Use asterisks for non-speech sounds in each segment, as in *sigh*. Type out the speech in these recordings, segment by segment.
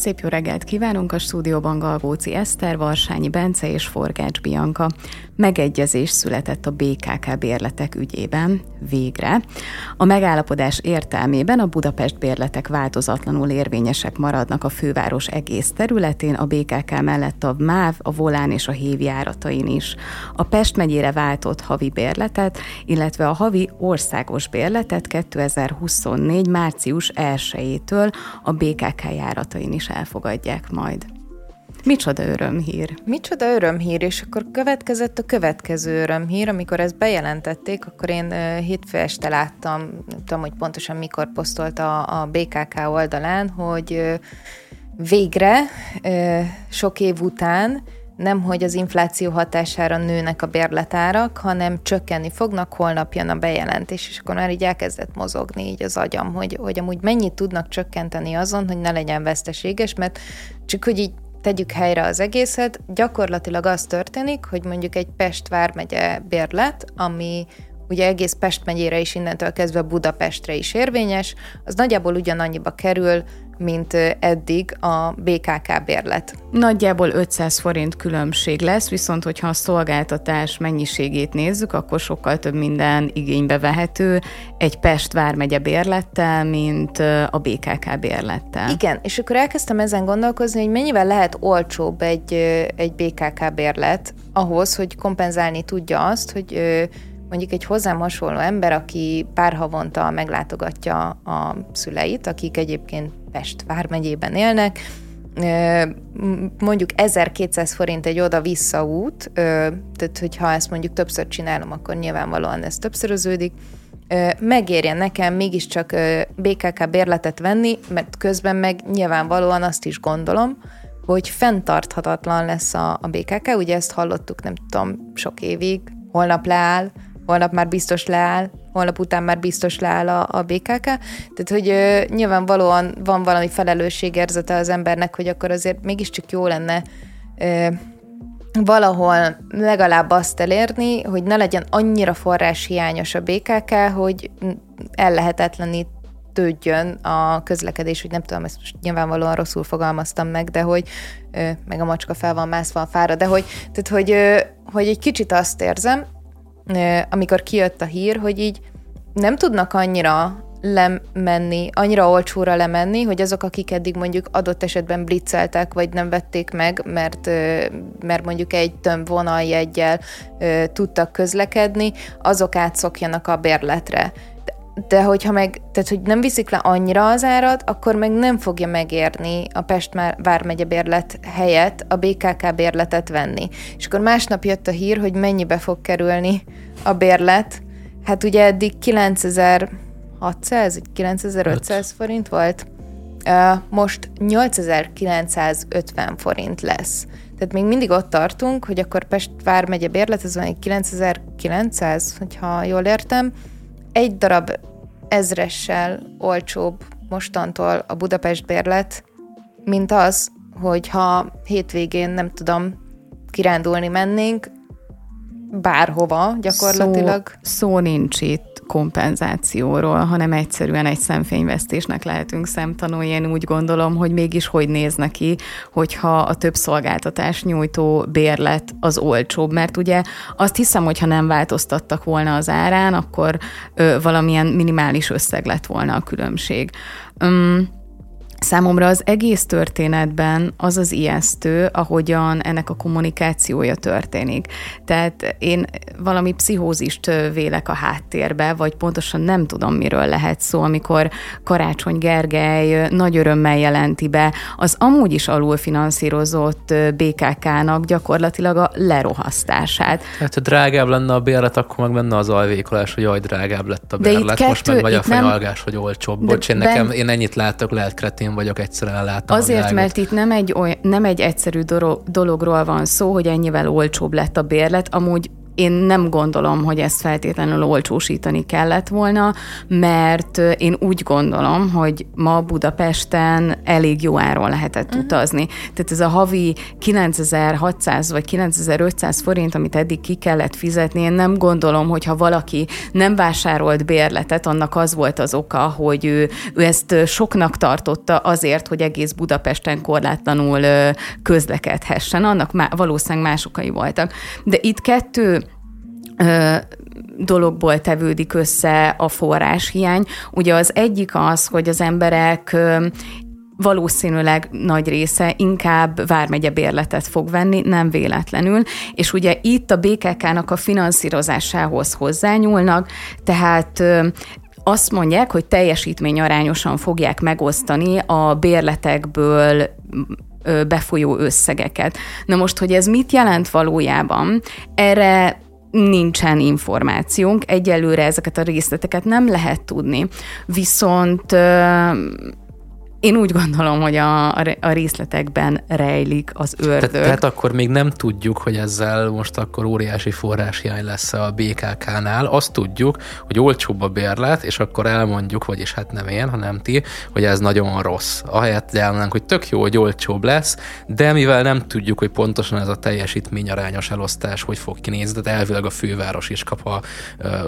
Szép jó reggelt kívánunk a stúdióban Galgóci Eszter, Varsányi Bence és Forgács Bianka. Megegyezés született a BKK bérletek ügyében, végre. A megállapodás értelmében a Budapest bérletek változatlanul érvényesek maradnak a főváros egész területén, a BKK mellett a MÁV, a Volán és a Hév járatain is. A Pest megyére váltott havi bérletet, illetve a havi országos bérletet 2024. március 1-től a BKK járatain is elfogadják majd. Micsoda örömhír. Micsoda örömhír, és akkor következett a következő örömhír, amikor ezt bejelentették, akkor én hétfő este láttam, nem tudom, hogy pontosan mikor posztolta a BKK oldalán, hogy végre sok év után nem, hogy az infláció hatására nőnek a bérletárak, hanem csökkenni fognak, holnap jön a bejelentés, és akkor már így elkezdett mozogni így az agyam, hogy, hogy amúgy mennyit tudnak csökkenteni azon, hogy ne legyen veszteséges, mert csak hogy így tegyük helyre az egészet, gyakorlatilag az történik, hogy mondjuk egy Pest vármegye bérlet, ami ugye egész Pest megyére is innentől kezdve Budapestre is érvényes, az nagyjából ugyanannyiba kerül, mint eddig a BKK bérlet. Nagyjából 500 forint különbség lesz, viszont hogyha a szolgáltatás mennyiségét nézzük, akkor sokkal több minden igénybe vehető egy Pest vármegye bérlettel, mint a BKK bérlettel. Igen, és akkor elkezdtem ezen gondolkozni, hogy mennyivel lehet olcsóbb egy, egy BKK bérlet ahhoz, hogy kompenzálni tudja azt, hogy mondjuk egy hozzám hasonló ember, aki pár havonta meglátogatja a szüleit, akik egyébként Pest vármegyében élnek, mondjuk 1200 forint egy oda-vissza út, tehát hogyha ezt mondjuk többször csinálom, akkor nyilvánvalóan ez többszöröződik, megérjen nekem mégiscsak BKK bérletet venni, mert közben meg nyilvánvalóan azt is gondolom, hogy fenntarthatatlan lesz a, a BKK, ugye ezt hallottuk nem tudom sok évig, holnap leáll, holnap már biztos leáll, holnap után már biztos leáll a, a BKK. Tehát, hogy ö, nyilvánvalóan van valami felelősségérzete az embernek, hogy akkor azért mégiscsak jó lenne ö, valahol legalább azt elérni, hogy ne legyen annyira forráshiányos a BKK, hogy ellehetetlenít tődjön a közlekedés, hogy nem tudom, ezt most nyilvánvalóan rosszul fogalmaztam meg, de hogy meg a macska fel van mászva a fára, de hogy, tehát, hogy, hogy egy kicsit azt érzem, amikor kijött a hír, hogy így nem tudnak annyira lemenni, annyira olcsóra lemenni, hogy azok, akik eddig mondjuk adott esetben blitzeltek, vagy nem vették meg, mert, mert mondjuk egy tömb vonaljegyel tudtak közlekedni, azok átszokjanak a bérletre de hogyha meg, tehát hogy nem viszik le annyira az árat, akkor meg nem fogja megérni a Pest vármegye bérlet helyett a BKK bérletet venni. És akkor másnap jött a hír, hogy mennyibe fog kerülni a bérlet. Hát ugye eddig 9600, 9500 forint volt. Most 8950 forint lesz. Tehát még mindig ott tartunk, hogy akkor Pest vármegye bérlet, ez van 9900, hogyha jól értem, egy darab ezressel olcsóbb mostantól a Budapest bérlet, mint az, hogyha hétvégén, nem tudom, kirándulni mennénk, bárhova gyakorlatilag. Szó, szó nincs itt kompenzációról, hanem egyszerűen egy szemfényvesztésnek lehetünk szemtanulni. Én úgy gondolom, hogy mégis hogy néz neki, hogyha a több szolgáltatás nyújtó bérlet az olcsóbb, mert ugye azt hiszem, hogy ha nem változtattak volna az árán, akkor ö, valamilyen minimális összeg lett volna a különbség. Um, Számomra az egész történetben az az ijesztő, ahogyan ennek a kommunikációja történik. Tehát én valami pszichózist vélek a háttérbe, vagy pontosan nem tudom, miről lehet szó, amikor Karácsony Gergely nagy örömmel jelenti be az amúgy is alulfinanszírozott BKK-nak gyakorlatilag a lerohasztását. Hát, ha drágább lenne a bérlet, akkor meg menne az alvékolás, hogy jaj, drágább lett a bérlet. Kettő, Most meg vagy a nem... hogy olcsóbb. Bocs, én, nekem, ben... én ennyit látok, lehet kretén én vagyok, egyszerűen látom Azért, mert itt nem egy, oly, nem egy egyszerű dologról van szó, hogy ennyivel olcsóbb lett a bérlet, amúgy én nem gondolom, hogy ezt feltétlenül olcsósítani kellett volna, mert én úgy gondolom, hogy ma Budapesten elég jó áron lehetett uh-huh. utazni. Tehát ez a havi 9600 vagy 9500 forint, amit eddig ki kellett fizetni, én nem gondolom, hogy ha valaki nem vásárolt bérletet, annak az volt az oka, hogy ő, ő ezt soknak tartotta azért, hogy egész Budapesten korlátlanul közlekedhessen. Annak má, valószínűleg más okai voltak. De itt kettő dologból tevődik össze a forráshiány. Ugye az egyik az, hogy az emberek valószínűleg nagy része inkább vármegye bérletet fog venni, nem véletlenül, és ugye itt a BKK-nak a finanszírozásához hozzányúlnak, tehát azt mondják, hogy teljesítmény arányosan fogják megosztani a bérletekből befolyó összegeket. Na most, hogy ez mit jelent valójában, erre nincsen információnk, egyelőre ezeket a részleteket nem lehet tudni. Viszont én úgy gondolom, hogy a, a részletekben rejlik az ördög. Te, tehát akkor még nem tudjuk, hogy ezzel most akkor óriási forráshiány lesz a BKK-nál. Azt tudjuk, hogy olcsóbb a bérlet, és akkor elmondjuk, vagyis hát nem én, hanem ti, hogy ez nagyon rossz. Ahelyett elmondanánk, hogy tök jó, hogy olcsóbb lesz, de mivel nem tudjuk, hogy pontosan ez a teljesítmény arányos elosztás hogy fog kinézni, tehát elvileg a főváros is kap a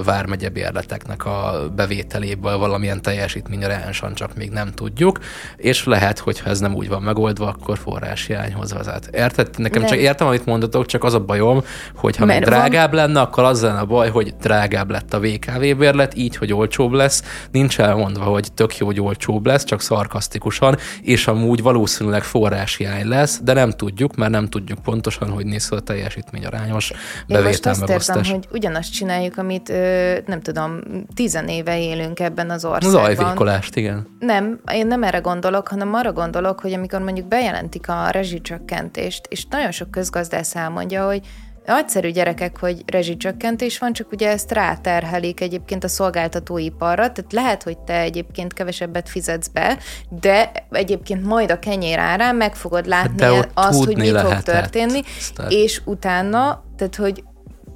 vármegye bérleteknek a bevételéből valamilyen teljesítmény arányosan, csak még nem tudjuk és lehet, hogy ha ez nem úgy van megoldva, akkor forráshiányhoz vezet. Érted? Nekem nem. csak értem, amit mondatok, csak az a bajom, hogy ha még drágább van... lenne, akkor az lenne a baj, hogy drágább lett a VKV bérlet, így, hogy olcsóbb lesz. Nincs elmondva, hogy tök jó, hogy olcsóbb lesz, csak szarkasztikusan, és amúgy valószínűleg forráshiány lesz, de nem tudjuk, mert nem tudjuk pontosan, hogy néz a teljesítmény arányos bevétel Én most azt érzem, hogy ugyanazt csináljuk, amit nem tudom, tizenéve élünk ebben az országban. Zajvékolást, igen. Nem, én nem erre gondolok, hanem arra gondolok, hogy amikor mondjuk bejelentik a rezsicsökkentést, és nagyon sok közgazdász elmondja, hogy Nagyszerű gyerekek, hogy rezsicsökkentés van, csak ugye ezt ráterhelik egyébként a szolgáltatóiparra, tehát lehet, hogy te egyébként kevesebbet fizetsz be, de egyébként majd a kenyér árán meg fogod látni hát azt, hogy mi fog történni, és utána, tehát hogy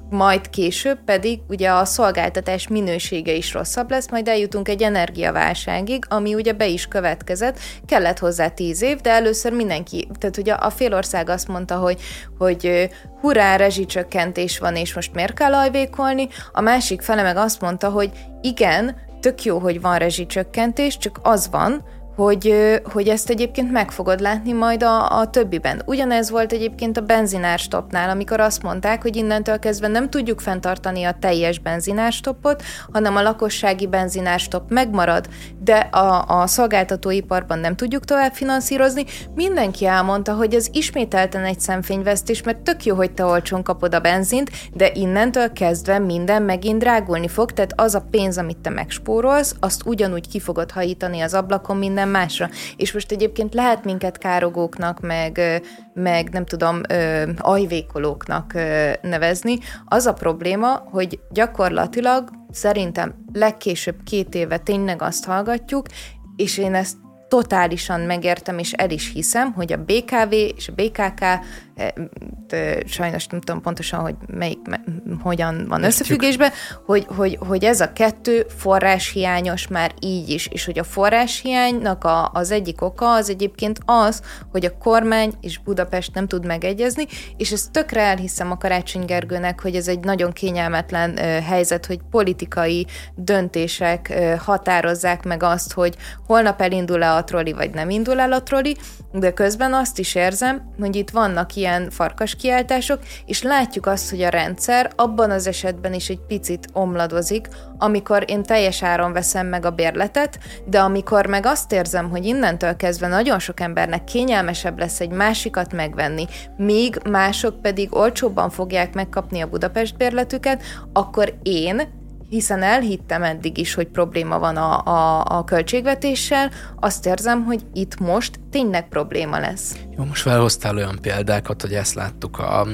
majd később pedig ugye a szolgáltatás minősége is rosszabb lesz, majd eljutunk egy energiaválságig, ami ugye be is következett, kellett hozzá tíz év, de először mindenki, tehát ugye a félország azt mondta, hogy, hogy hurrá, rezsicsökkentés van, és most miért kell ajvékolni, a másik fele meg azt mondta, hogy igen, tök jó, hogy van rezsicsökkentés, csak az van, hogy, hogy ezt egyébként meg fogod látni majd a, a többiben. Ugyanez volt egyébként a benzinárstopnál, amikor azt mondták, hogy innentől kezdve nem tudjuk fenntartani a teljes benzinárstopot, hanem a lakossági benzinárstop megmarad, de a, a szolgáltatóiparban nem tudjuk tovább finanszírozni. Mindenki elmondta, hogy ez ismételten egy szemfényvesztés, mert tök jó, hogy te olcsón kapod a benzint, de innentől kezdve minden megint drágulni fog, tehát az a pénz, amit te megspórolsz, azt ugyanúgy ki fogod hajítani az ablakon minden minden másra. És most egyébként lehet minket károgóknak, meg, meg nem tudom, ajvékolóknak nevezni. Az a probléma, hogy gyakorlatilag szerintem legkésőbb két éve tényleg azt hallgatjuk, és én ezt totálisan megértem, és el is hiszem, hogy a BKV és a BKK de sajnos nem tudom pontosan, hogy melyik, hogyan van összefüggésben, hogy, hogy, hogy ez a kettő forráshiányos már így is, és hogy a forráshiánynak a, az egyik oka az egyébként az, hogy a kormány és Budapest nem tud megegyezni, és ezt tökre elhiszem a Karácsony Gergőnek, hogy ez egy nagyon kényelmetlen uh, helyzet, hogy politikai döntések határozzák meg azt, hogy holnap elindul-e a troli, vagy nem indul el a troli, de közben azt is érzem, hogy itt vannak ilyen farkas kiáltások, és látjuk azt, hogy a rendszer abban az esetben is egy picit omladozik, amikor én teljes áron veszem meg a bérletet, de amikor meg azt érzem, hogy innentől kezdve nagyon sok embernek kényelmesebb lesz egy másikat megvenni, míg mások pedig olcsóbban fogják megkapni a Budapest bérletüket, akkor én hiszen elhittem eddig is, hogy probléma van a, a, a költségvetéssel, azt érzem, hogy itt most tényleg probléma lesz. Jó, most felhoztál olyan példákat, hogy ezt láttuk a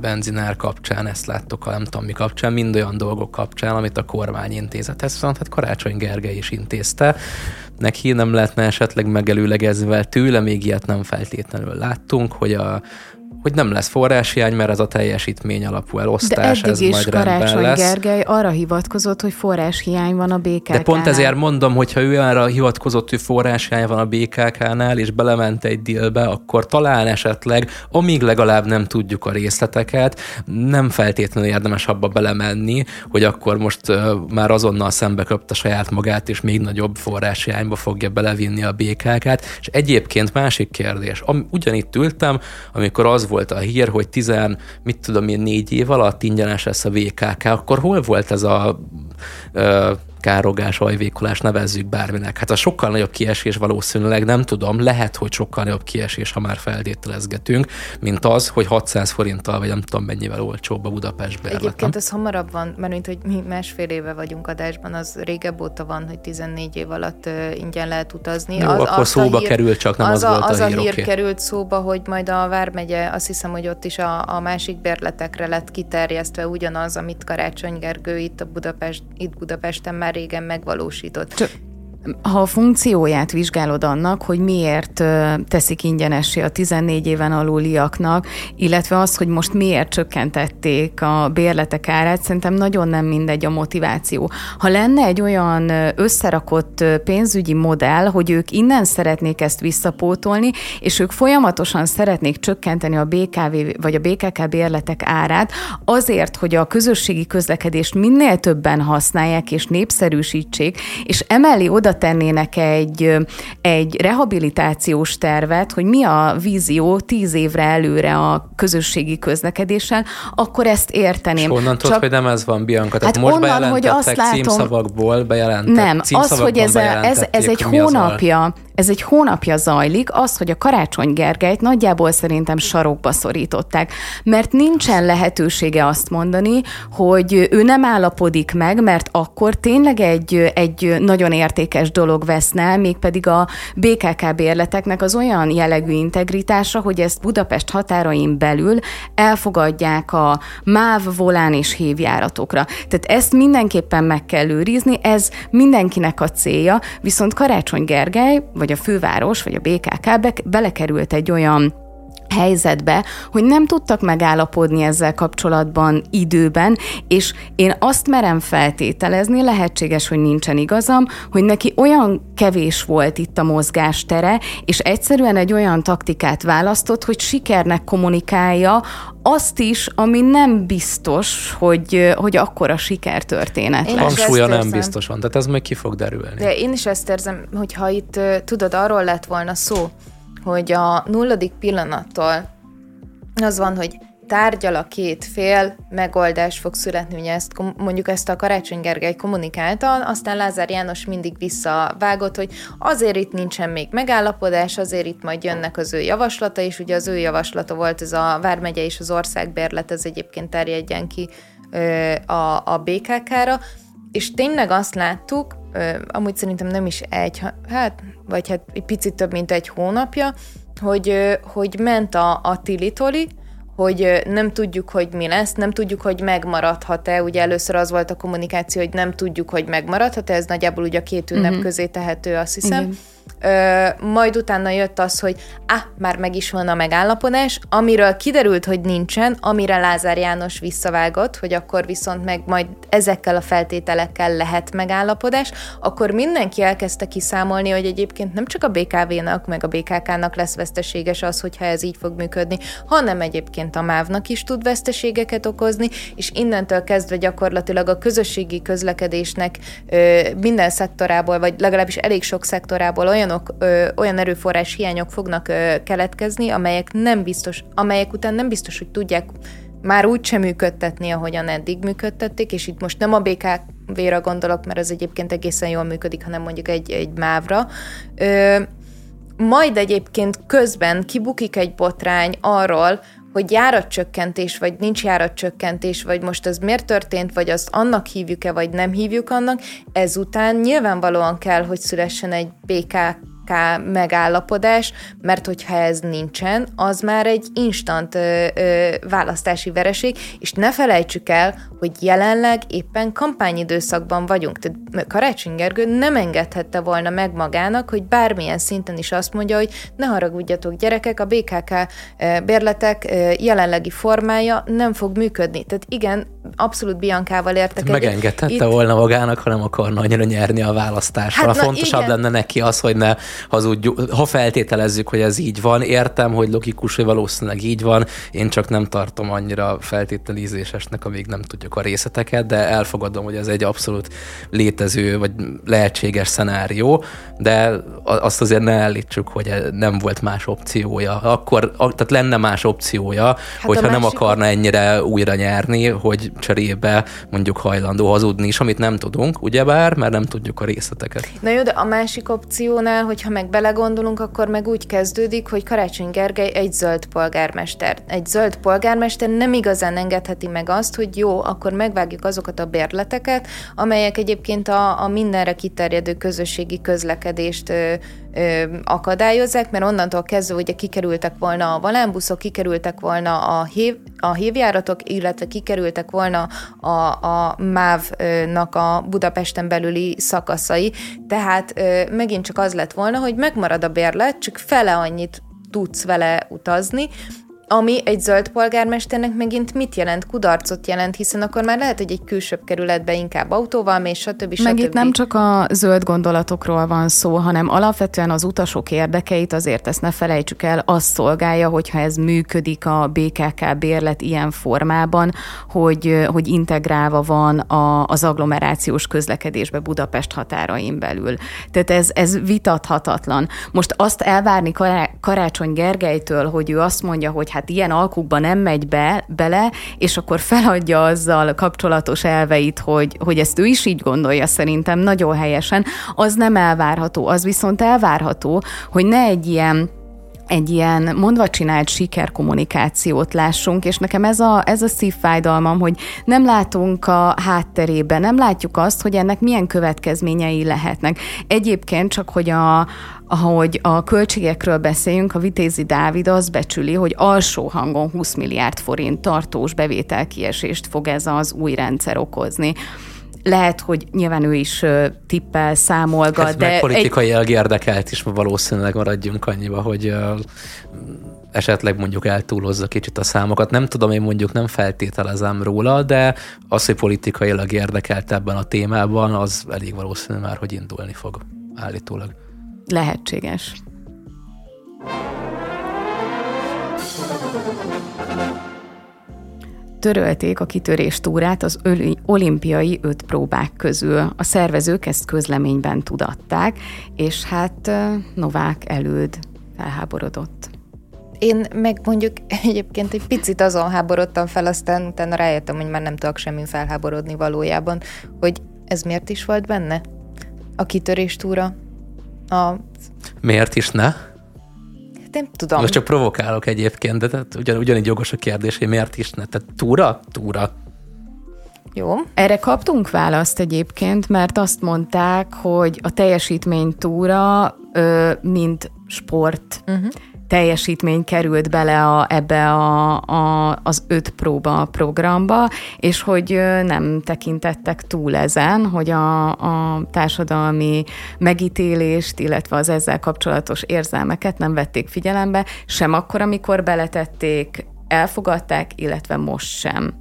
benzinár kapcsán, ezt láttuk a nem tudom mi kapcsán, mind olyan dolgok kapcsán, amit a kormány intézett. Ezt viszont hát Karácsony Gergely is intézte. Neki nem lehetne esetleg megelőlegezve, tőle még ilyet nem feltétlenül láttunk, hogy a hogy nem lesz forráshiány, mert ez a teljesítmény alapú elosztás, De eddig ez is majd Karácsony lesz. Gergely arra hivatkozott, hogy forráshiány van a BKK-nál. De pont ezért mondom, hogy ha ő arra hivatkozott, hogy forráshiány van a BKK-nál, és belement egy dílbe, akkor talán esetleg, amíg legalább nem tudjuk a részleteket, nem feltétlenül érdemes abba belemenni, hogy akkor most uh, már azonnal szembe köpte saját magát, és még nagyobb forráshiányba fogja belevinni a BKK-t. És egyébként másik kérdés, am, ugyanitt ültem, amikor az volt a hír, hogy 10, mit tudom én, négy év alatt ingyenes lesz a VKK, akkor hol volt ez a károgás, ajvékolás, nevezzük bárminek. Hát a sokkal nagyobb kiesés valószínűleg nem tudom, lehet, hogy sokkal nagyobb kiesés, ha már feltételezgetünk, mint az, hogy 600 forinttal, vagy nem tudom mennyivel olcsóbb a Budapest bérlet. Egyébként ez hamarabb van, mert mint hogy mi másfél éve vagyunk adásban, az régebb óta van, hogy 14 év alatt uh, ingyen lehet utazni. Jó, az, akkor szóba hír, került, csak nem az, az volt a, az a hír. Az a hír került szóba, hogy majd a Vármegye, azt hiszem, hogy ott is a, a másik bérletekre lett kiterjesztve ugyanaz, amit Karácsony Gergő itt, a Budapest, itt Budapesten már régen megvalósított. Csak ha a funkcióját vizsgálod annak, hogy miért teszik ingyenessé a 14 éven aluliaknak, illetve az, hogy most miért csökkentették a bérletek árát, szerintem nagyon nem mindegy a motiváció. Ha lenne egy olyan összerakott pénzügyi modell, hogy ők innen szeretnék ezt visszapótolni, és ők folyamatosan szeretnék csökkenteni a BKV vagy a BKK bérletek árát, azért, hogy a közösségi közlekedést minél többen használják és népszerűsítsék, és emellé oda oda tennének egy, egy rehabilitációs tervet, hogy mi a vízió tíz évre előre a közösségi közlekedéssel, akkor ezt érteném. És honnan tudod, hogy nem ez van, Bianca? Tehát hát most onnan, hogy azt látom, címszavakból bejelentették. Nem, az, hogy ez, a, ez, ez egy hónapja, ez egy hónapja zajlik, az, hogy a Karácsony Gergelyt nagyjából szerintem sarokba szorították, mert nincsen lehetősége azt mondani, hogy ő nem állapodik meg, mert akkor tényleg egy, egy nagyon értékes dolog veszne mégpedig a BKK bérleteknek az olyan jellegű integritása, hogy ezt Budapest határain belül elfogadják a MÁV, volán és hévjáratokra. Tehát ezt mindenképpen meg kell őrizni, ez mindenkinek a célja, viszont Karácsony Gergely, vagy a főváros, vagy a BKK be, belekerült egy olyan helyzetbe, hogy nem tudtak megállapodni ezzel kapcsolatban időben, és én azt merem feltételezni, lehetséges, hogy nincsen igazam, hogy neki olyan kevés volt itt a mozgástere, és egyszerűen egy olyan taktikát választott, hogy sikernek kommunikálja azt is, ami nem biztos, hogy, hogy akkora sikertörténet lesz. Hangsúlya nem biztosan, tehát ez meg ki fog derülni. De én is ezt érzem, hogy ha itt tudod, arról lett volna szó, hogy a nulladik pillanattól az van, hogy tárgyal a két fél, megoldás fog születni, ugye ezt, mondjuk ezt a Karácsony Gergely kommunikálta, aztán Lázár János mindig visszavágott, hogy azért itt nincsen még megállapodás, azért itt majd jönnek az ő javaslata, és ugye az ő javaslata volt ez a Vármegye és az országbérlet, ez egyébként terjedjen ki a, a BKK-ra, és tényleg azt láttuk, amúgy szerintem nem is egy, hát, vagy hát egy picit több, mint egy hónapja, hogy, hogy ment a, a tilitoli, hogy nem tudjuk, hogy mi lesz, nem tudjuk, hogy megmaradhat-e. Ugye először az volt a kommunikáció, hogy nem tudjuk, hogy megmaradhat-e, ez nagyjából ugye a két ünnep uh-huh. közé tehető, azt hiszem. Igen. Ö, majd utána jött az, hogy ah, már meg is van a megállapodás, amiről kiderült, hogy nincsen, amire Lázár János visszavágott, hogy akkor viszont meg majd ezekkel a feltételekkel lehet megállapodás, akkor mindenki elkezdte kiszámolni, hogy egyébként nem csak a BKV-nak, meg a BKK-nak lesz veszteséges az, hogyha ez így fog működni, hanem egyébként a MÁV-nak is tud veszteségeket okozni, és innentől kezdve gyakorlatilag a közösségi közlekedésnek ö, minden szektorából, vagy legalábbis elég sok szektorából olyan olyanok, ö, olyan erőforrás hiányok fognak ö, keletkezni, amelyek nem biztos, amelyek után nem biztos, hogy tudják már úgy sem működtetni, ahogyan eddig működtették, és itt most nem a BKV-ra gondolok, mert az egyébként egészen jól működik, hanem mondjuk egy, egy mávra. Ö, majd egyébként közben kibukik egy botrány arról, hogy járatcsökkentés, vagy nincs járatcsökkentés, vagy most ez miért történt, vagy azt annak hívjuk-e, vagy nem hívjuk annak, ezután nyilvánvalóan kell, hogy szülessen egy BK megállapodás, mert hogyha ez nincsen, az már egy instant ö, ö, választási vereség, és ne felejtsük el, hogy jelenleg éppen kampányidőszakban vagyunk. Tehát Karácsony Gergő nem engedhette volna meg magának, hogy bármilyen szinten is azt mondja, hogy ne haragudjatok gyerekek, a BKK bérletek jelenlegi formája nem fog működni. Tehát igen, abszolút Biankával értek egyet. Megengedhette Itt... volna magának, ha nem akarna annyira nyerni a választásra. Hát, Fontosabb igen. lenne neki az, hogy ne hazudjuk, ha feltételezzük, hogy ez így van, értem, hogy logikus, hogy valószínűleg így van, én csak nem tartom annyira feltételizésesnek, amíg nem tudjuk a részleteket, de elfogadom, hogy ez egy abszolút létező, vagy lehetséges szenárió, de azt azért ne állítsuk, hogy nem volt más opciója. Akkor, tehát lenne más opciója, hát hogyha nem akarna ennyire újra nyerni, hogy cserébe mondjuk hajlandó hazudni is, amit nem tudunk, ugyebár, mert nem tudjuk a részleteket. Na jó, de a másik opciónál, hogyha meg belegondolunk, akkor meg úgy kezdődik, hogy Karácsony Gergely egy zöld polgármester. Egy zöld polgármester nem igazán engedheti meg azt, hogy jó, akkor megvágjuk azokat a bérleteket, amelyek egyébként a, a mindenre kiterjedő közösségi közlekedést ö, ö, akadályozzák, mert onnantól kezdve ugye kikerültek volna a valánbuszok, kikerültek volna a, hév, a hívjáratok, illetve kikerültek volna a, a MÁV-nak a Budapesten belüli szakaszai, tehát ö, megint csak az lett volna, hogy megmarad a bérlet, csak fele annyit tudsz vele utazni, ami egy zöld polgármesternek megint mit jelent? Kudarcot jelent, hiszen akkor már lehet, hogy egy külsőbb kerületbe inkább autóval mész, stb. stb. Meg itt nem csak a zöld gondolatokról van szó, hanem alapvetően az utasok érdekeit, azért ezt ne felejtsük el, az szolgálja, hogyha ez működik a BKK bérlet ilyen formában, hogy, hogy integrálva van a, az agglomerációs közlekedésbe Budapest határain belül. Tehát ez, ez vitathatatlan. Most azt elvárni Karácsony Gergelytől, hogy ő azt mondja, hogy hát hát ilyen alkukba nem megy be, bele, és akkor feladja azzal kapcsolatos elveit, hogy, hogy ezt ő is így gondolja szerintem nagyon helyesen, az nem elvárható. Az viszont elvárható, hogy ne egy ilyen egy ilyen mondva csinált sikerkommunikációt lássunk, és nekem ez a, ez a szívfájdalmam, hogy nem látunk a hátterébe, nem látjuk azt, hogy ennek milyen következményei lehetnek. Egyébként csak, hogy a, ahogy a költségekről beszéljünk, a Vitézi Dávid azt becsüli, hogy alsó hangon 20 milliárd forint tartós bevételkiesést fog ez az új rendszer okozni lehet, hogy nyilván ő is tippel, számolgat, ez de... politikai egy... érdekelt is valószínűleg maradjunk annyiba, hogy esetleg mondjuk eltúlozza kicsit a számokat. Nem tudom, én mondjuk nem feltételezem róla, de az, hogy politikailag érdekelt ebben a témában, az elég valószínű már, hogy indulni fog állítólag. Lehetséges. Törölték a kitörés túrát az olimpiai öt próbák közül. A szervezők ezt közleményben tudatták, és hát Novák előd felháborodott. Én meg mondjuk egyébként egy picit azon háborodtam fel, aztán utána rájöttem, hogy már nem tudok semmi felháborodni valójában, hogy ez miért is volt benne? A kitörés túra? A... Miért is ne? Nem tudom. Most csak provokálok egyébként, de tehát ugyan, ugyanígy jogos a kérdés, hogy miért is ne. Tehát túra? Túra. Jó. Erre kaptunk választ egyébként, mert azt mondták, hogy a teljesítmény túra, ö, mint sport, uh-huh teljesítmény került bele a, ebbe a, a, az öt próba programba, és hogy nem tekintettek túl ezen, hogy a, a társadalmi megítélést, illetve az ezzel kapcsolatos érzelmeket nem vették figyelembe, sem akkor, amikor beletették, elfogadták, illetve most sem.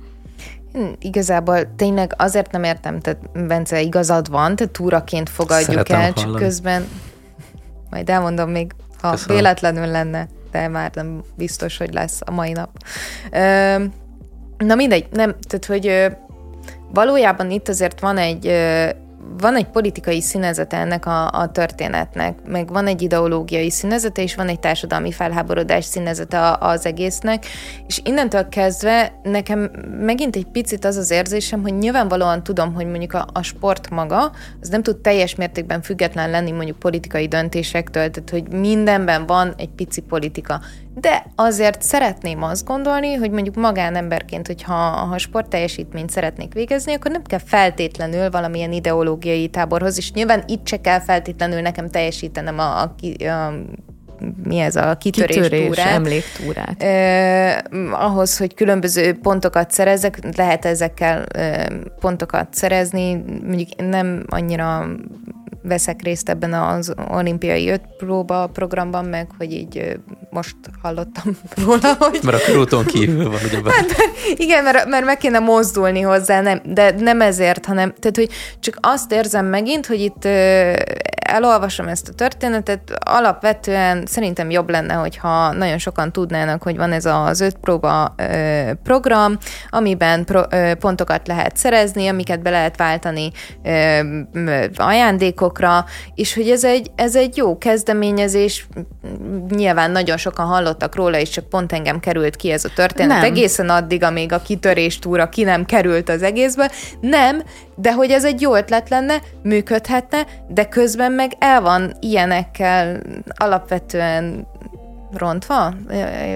Igazából tényleg azért nem értem, tehát Bence igazad van, tehát túraként fogadjuk Szeretem el, csak közben majd elmondom még ha Köszönöm. véletlenül lenne, de már nem biztos, hogy lesz a mai nap. Ö, na mindegy, nem, tehát hogy ö, valójában itt azért van egy ö, van egy politikai színezete ennek a, a történetnek, meg van egy ideológiai színezete, és van egy társadalmi felháborodás színezete az egésznek, és innentől kezdve nekem megint egy picit az az érzésem, hogy nyilvánvalóan tudom, hogy mondjuk a, a sport maga, az nem tud teljes mértékben független lenni mondjuk politikai döntésektől, tehát hogy mindenben van egy pici politika. De azért szeretném azt gondolni, hogy mondjuk magánemberként, hogyha ha sportteljesítményt szeretnék végezni, akkor nem kell feltétlenül valamilyen ideológiai táborhoz, és nyilván itt se kell feltétlenül nekem teljesítenem a, a, a mi ez a kitörés, kitörés túrát. emléktúrát. Eh, ahhoz, hogy különböző pontokat szerezzek, lehet ezekkel eh, pontokat szerezni, mondjuk nem annyira veszek részt ebben az olimpiai öt próba programban, meg hogy így most hallottam *laughs* róla, hogy... Mert a körúton kívül van, ugye? Hát, igen, mert, mert meg kéne mozdulni hozzá, nem, de nem ezért, hanem, tehát, hogy csak azt érzem megint, hogy itt elolvasom ezt a történetet, alapvetően szerintem jobb lenne, hogyha nagyon sokan tudnának, hogy van ez az öt próba ö, program, amiben pro, ö, pontokat lehet szerezni, amiket be lehet váltani ö, ajándékokra, és hogy ez egy, ez egy jó kezdeményezés, nyilván nagyon sokan hallottak róla, és csak pont engem került ki ez a történet nem. egészen addig, amíg a kitörés túra ki nem került az egészbe. Nem, de hogy ez egy jó ötlet lenne, működhetne, de közben meg el van ilyenekkel alapvetően rontva?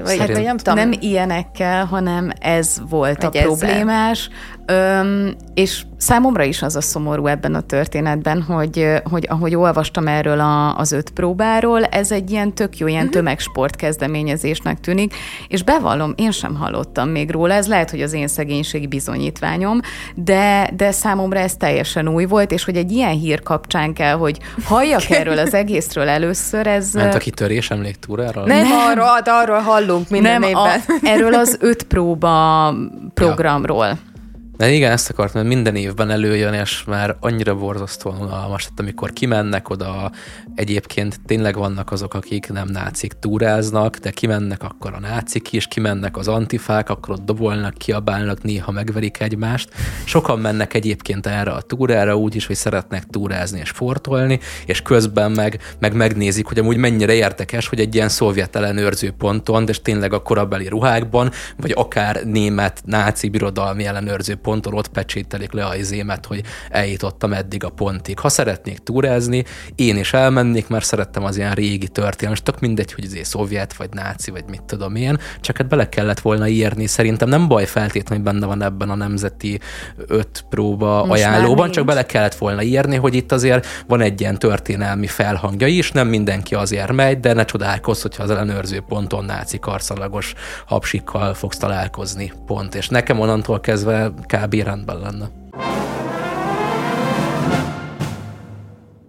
Vagy, vagy nem tudom. Nem ilyenekkel, hanem ez volt Vagy a problémás. Öm, és számomra is az a szomorú ebben a történetben, hogy, hogy ahogy olvastam erről a, az öt próbáról, ez egy ilyen tök jó, ilyen uh-huh. tömegsport kezdeményezésnek tűnik, és bevallom, én sem hallottam még róla, ez lehet, hogy az én szegénységi bizonyítványom, de, de számomra ez teljesen új volt, és hogy egy ilyen hír kapcsán kell, hogy halljak erről az egészről először, ez... Ment a kitörés emléktúrára? Nem, nem arról, arról hallunk minden nem, évben. A, erről az öt próba programról. Ja. De igen, ezt akartam, mert minden évben előjön, és már annyira borzasztóan unalmas, tehát amikor kimennek oda, egyébként tényleg vannak azok, akik nem nácik túráznak, de kimennek akkor a nácik is, kimennek az antifák, akkor ott dobolnak, kiabálnak, néha megverik egymást. Sokan mennek egyébként erre a túrára úgy is, hogy szeretnek túrázni és sportolni, és közben meg, meg megnézik, hogy amúgy mennyire érdekes, hogy egy ilyen szovjet ellenőrző ponton, de tényleg a korabeli ruhákban, vagy akár német náci birodalmi ellenőrző ponton ott pecsételik le a izémet, hogy eljutottam eddig a pontig. Ha szeretnék túrázni, én is elmennék, mert szerettem az ilyen régi történelmet, és tök mindegy, hogy izé szovjet, vagy náci, vagy mit tudom én, csak hát bele kellett volna írni. Szerintem nem baj feltétlenül, hogy benne van ebben a nemzeti öt próba Most ajánlóban, csak bele kellett volna írni, hogy itt azért van egy ilyen történelmi felhangja is, nem mindenki azért megy, de ne csodálkozz, hogyha az ellenőrző ponton náci karszalagos hapsikkal fogsz találkozni, pont. És nekem onnantól kezdve kb. rendben lenne.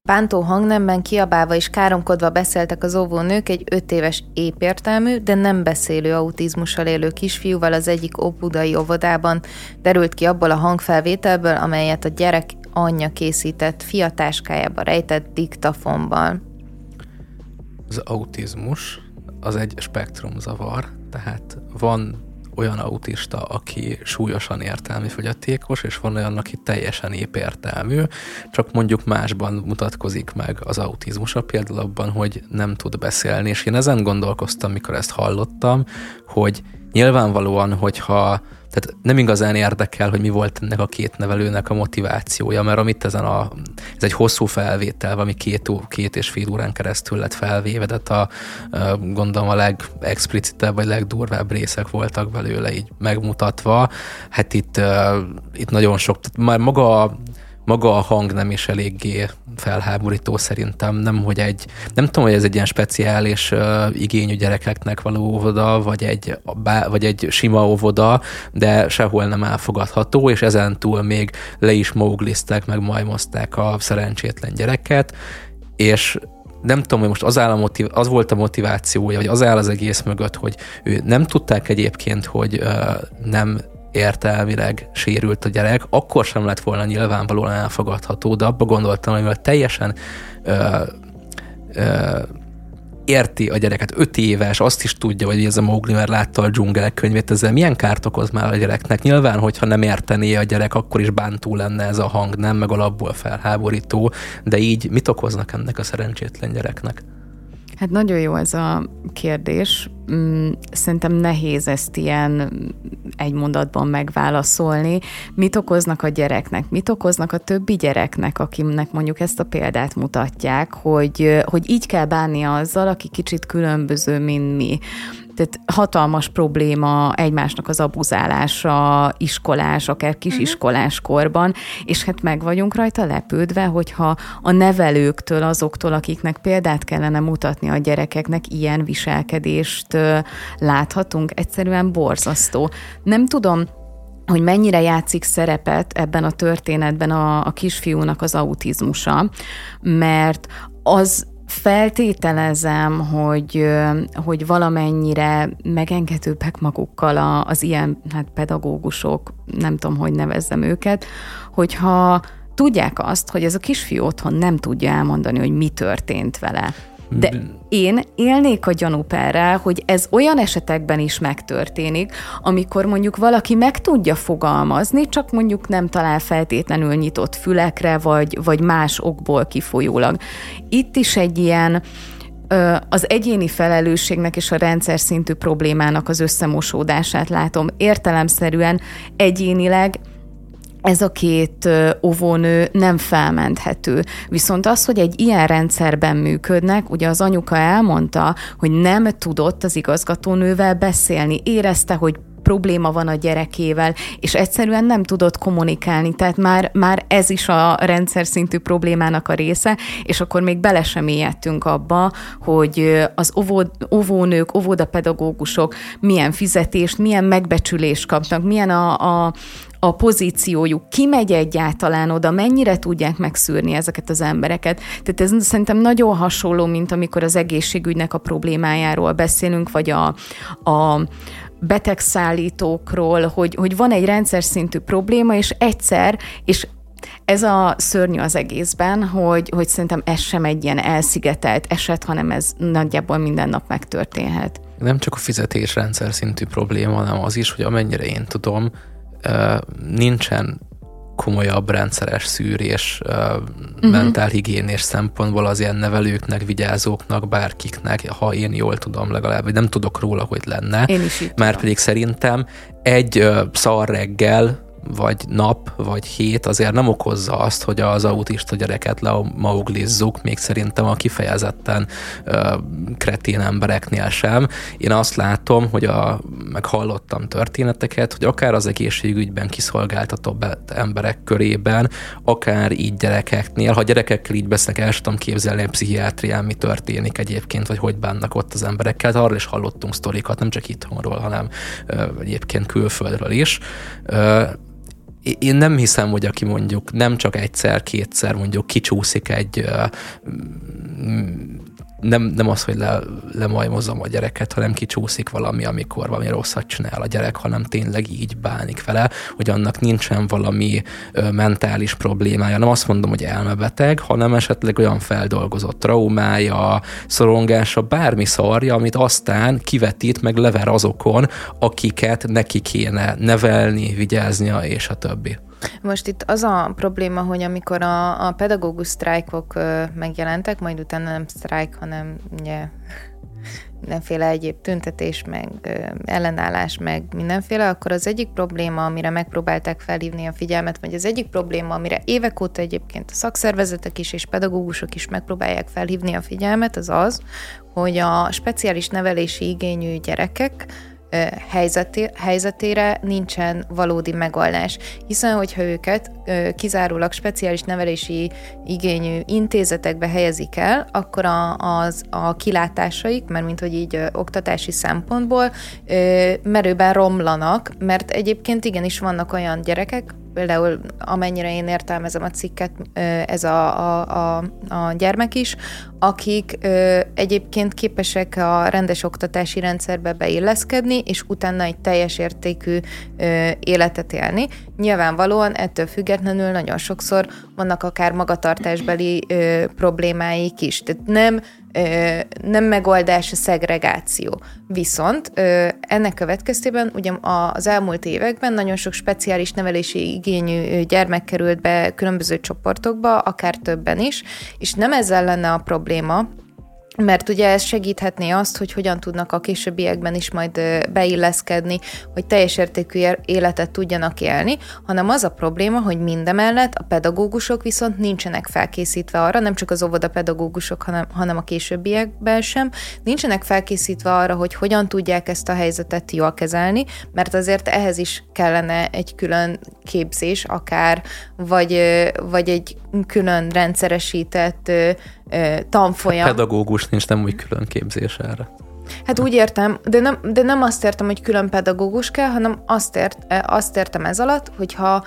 Bántó hangnemben kiabálva és káromkodva beszéltek az óvónők egy öt éves épértelmű, de nem beszélő autizmussal élő kisfiúval az egyik óbudai óvodában. Derült ki abból a hangfelvételből, amelyet a gyerek anyja készített fiatáskájába rejtett diktafonban. Az autizmus az egy spektrumzavar, tehát van olyan autista, aki súlyosan értelmi fogyatékos, és van olyan, aki teljesen épértelmű, csak mondjuk másban mutatkozik meg az autizmusa, például abban, hogy nem tud beszélni, és én ezen gondolkoztam, mikor ezt hallottam, hogy nyilvánvalóan, hogyha tehát nem igazán érdekel, hogy mi volt ennek a két nevelőnek a motivációja, mert amit ezen a, ez egy hosszú felvétel, ami két, két és fél órán keresztül lett felvéve, tehát a, gondolom a legexplicitebb vagy legdurvább részek voltak belőle így megmutatva. Hát itt, itt nagyon sok, már maga maga a hang nem is eléggé felháborító szerintem, nem, hogy egy, nem tudom, hogy ez egy ilyen speciális uh, igényű gyerekeknek való óvoda, vagy egy, bá, vagy egy sima óvoda, de sehol nem elfogadható, és ezen túl még le is mógliztek, meg majmozták a szerencsétlen gyereket, és nem tudom, hogy most az, áll a motiv- az volt a motivációja, vagy az áll az egész mögött, hogy ő nem tudták egyébként, hogy uh, nem értelmileg sérült a gyerek, akkor sem lett volna nyilvánvalóan elfogadható, de abba gondoltam, hogy teljesen ö, ö, érti a gyereket, öt éves, azt is tudja, hogy ez a Mowgli már látta a dzsungelek könyvét, ezzel milyen kárt okoz már a gyereknek. Nyilván, hogyha nem értené a gyerek, akkor is bántó lenne ez a hang, nem, meg alapból felháborító, de így mit okoznak ennek a szerencsétlen gyereknek? Hát nagyon jó ez a kérdés. Mm, szerintem nehéz ezt ilyen egy mondatban megválaszolni. Mit okoznak a gyereknek? Mit okoznak a többi gyereknek, akinek mondjuk ezt a példát mutatják, hogy, hogy így kell bánni azzal, aki kicsit különböző, mint mi. Tehát hatalmas probléma egymásnak az abuzálása iskolás, akár kisiskolás korban, és hát meg vagyunk rajta lepődve, hogyha a nevelőktől, azoktól, akiknek példát kellene mutatni a gyerekeknek, ilyen viselkedést láthatunk, egyszerűen borzasztó. Nem tudom, hogy mennyire játszik szerepet ebben a történetben a, a kisfiúnak az autizmusa, mert az feltételezem, hogy, hogy valamennyire megengedőbbek magukkal az ilyen hát pedagógusok, nem tudom, hogy nevezzem őket, hogyha tudják azt, hogy ez a kisfiú otthon nem tudja elmondani, hogy mi történt vele. De én élnék a gyanúperrel, hogy ez olyan esetekben is megtörténik, amikor mondjuk valaki meg tudja fogalmazni, csak mondjuk nem talál feltétlenül nyitott fülekre, vagy, vagy más okból kifolyólag. Itt is egy ilyen az egyéni felelősségnek és a rendszer szintű problémának az összemosódását látom. Értelemszerűen egyénileg ez a két óvónő nem felmenthető. Viszont az, hogy egy ilyen rendszerben működnek, ugye az anyuka elmondta, hogy nem tudott az igazgatónővel beszélni, érezte, hogy probléma van a gyerekével, és egyszerűen nem tudott kommunikálni, tehát már, már ez is a rendszer szintű problémának a része, és akkor még bele sem abba, hogy az óvó, óvónők, óvodapedagógusok milyen fizetést, milyen megbecsülést kapnak, milyen a, a, a pozíciójuk, ki megy egyáltalán oda, mennyire tudják megszűrni ezeket az embereket. Tehát ez szerintem nagyon hasonló, mint amikor az egészségügynek a problémájáról beszélünk, vagy a, a betegszállítókról, hogy, hogy van egy rendszer szintű probléma, és egyszer, és ez a szörnyű az egészben, hogy, hogy szerintem ez sem egy ilyen elszigetelt eset, hanem ez nagyjából minden nap megtörténhet. Nem csak a fizetésrendszer szintű probléma, hanem az is, hogy amennyire én tudom, nincsen komolyabb rendszeres szűrés uh-huh. mentálhigiénés szempontból az ilyen nevelőknek, vigyázóknak, bárkiknek, ha én jól tudom legalább, nem tudok róla, hogy lenne. Én is Már pedig szerintem egy szar reggel vagy nap, vagy hét azért nem okozza azt, hogy az autista gyereket lemauglizzuk, még szerintem a kifejezetten ö, kretén embereknél sem. Én azt látom, hogy a, meg hallottam történeteket, hogy akár az egészségügyben kiszolgáltatóbb emberek körében, akár így gyerekeknél, ha gyerekekkel így beszélnek, el tudom képzelni a pszichiátrián, mi történik egyébként, vagy hogy bánnak ott az emberekkel. Hát arról is hallottunk sztorikat, nem csak itthonról, hanem ö, egyébként külföldről is. Ö, én nem hiszem, hogy aki mondjuk nem csak egyszer, kétszer mondjuk kicsúszik egy nem, nem az, hogy le, lemajmozom a gyereket, hanem kicsúszik valami, amikor valami rosszat csinál a gyerek, hanem tényleg így bánik vele, hogy annak nincsen valami ö, mentális problémája. Nem azt mondom, hogy elmebeteg, hanem esetleg olyan feldolgozott traumája, szorongása, bármi szarja, amit aztán kivetít, meg lever azokon, akiket neki kéne nevelni, vigyáznia, és a többi. Most itt az a probléma, hogy amikor a, a pedagógus sztrájkok megjelentek, majd utána nem sztrájk, hanem ugye *laughs* mindenféle egyéb tüntetés, meg ellenállás, meg mindenféle, akkor az egyik probléma, amire megpróbálták felhívni a figyelmet, vagy az egyik probléma, amire évek óta egyébként a szakszervezetek is és pedagógusok is megpróbálják felhívni a figyelmet, az az, hogy a speciális nevelési igényű gyerekek helyzeté, helyzetére nincsen valódi megoldás. Hiszen, hogyha őket kizárólag speciális nevelési igényű intézetekbe helyezik el, akkor a, az, a kilátásaik, mert mint hogy így oktatási szempontból merőben romlanak, mert egyébként igenis vannak olyan gyerekek, például amennyire én értelmezem a cikket, ez a, a, a, a gyermek is, akik ö, egyébként képesek a rendes oktatási rendszerbe beilleszkedni, és utána egy teljes értékű ö, életet élni. Nyilvánvalóan ettől függetlenül nagyon sokszor vannak akár magatartásbeli ö, problémáik is. Tehát nem nem megoldás a szegregáció. Viszont ennek következtében ugye az elmúlt években nagyon sok speciális nevelési igényű gyermek került be különböző csoportokba, akár többen is, és nem ezzel lenne a probléma, mert ugye ez segíthetné azt, hogy hogyan tudnak a későbbiekben is majd beilleszkedni, hogy teljes értékű életet tudjanak élni, hanem az a probléma, hogy mindemellett a pedagógusok viszont nincsenek felkészítve arra, nem csak az óvoda pedagógusok, hanem, hanem a későbbiekben sem, nincsenek felkészítve arra, hogy hogyan tudják ezt a helyzetet jól kezelni, mert azért ehhez is kellene egy külön képzés, akár, vagy, vagy egy külön rendszeresített tanfolyam. A pedagógus nincs nem úgy külön képzés erre. Hát úgy értem, de nem, de nem azt értem, hogy külön pedagógus kell, hanem azt, ért, azt értem ez alatt, hogyha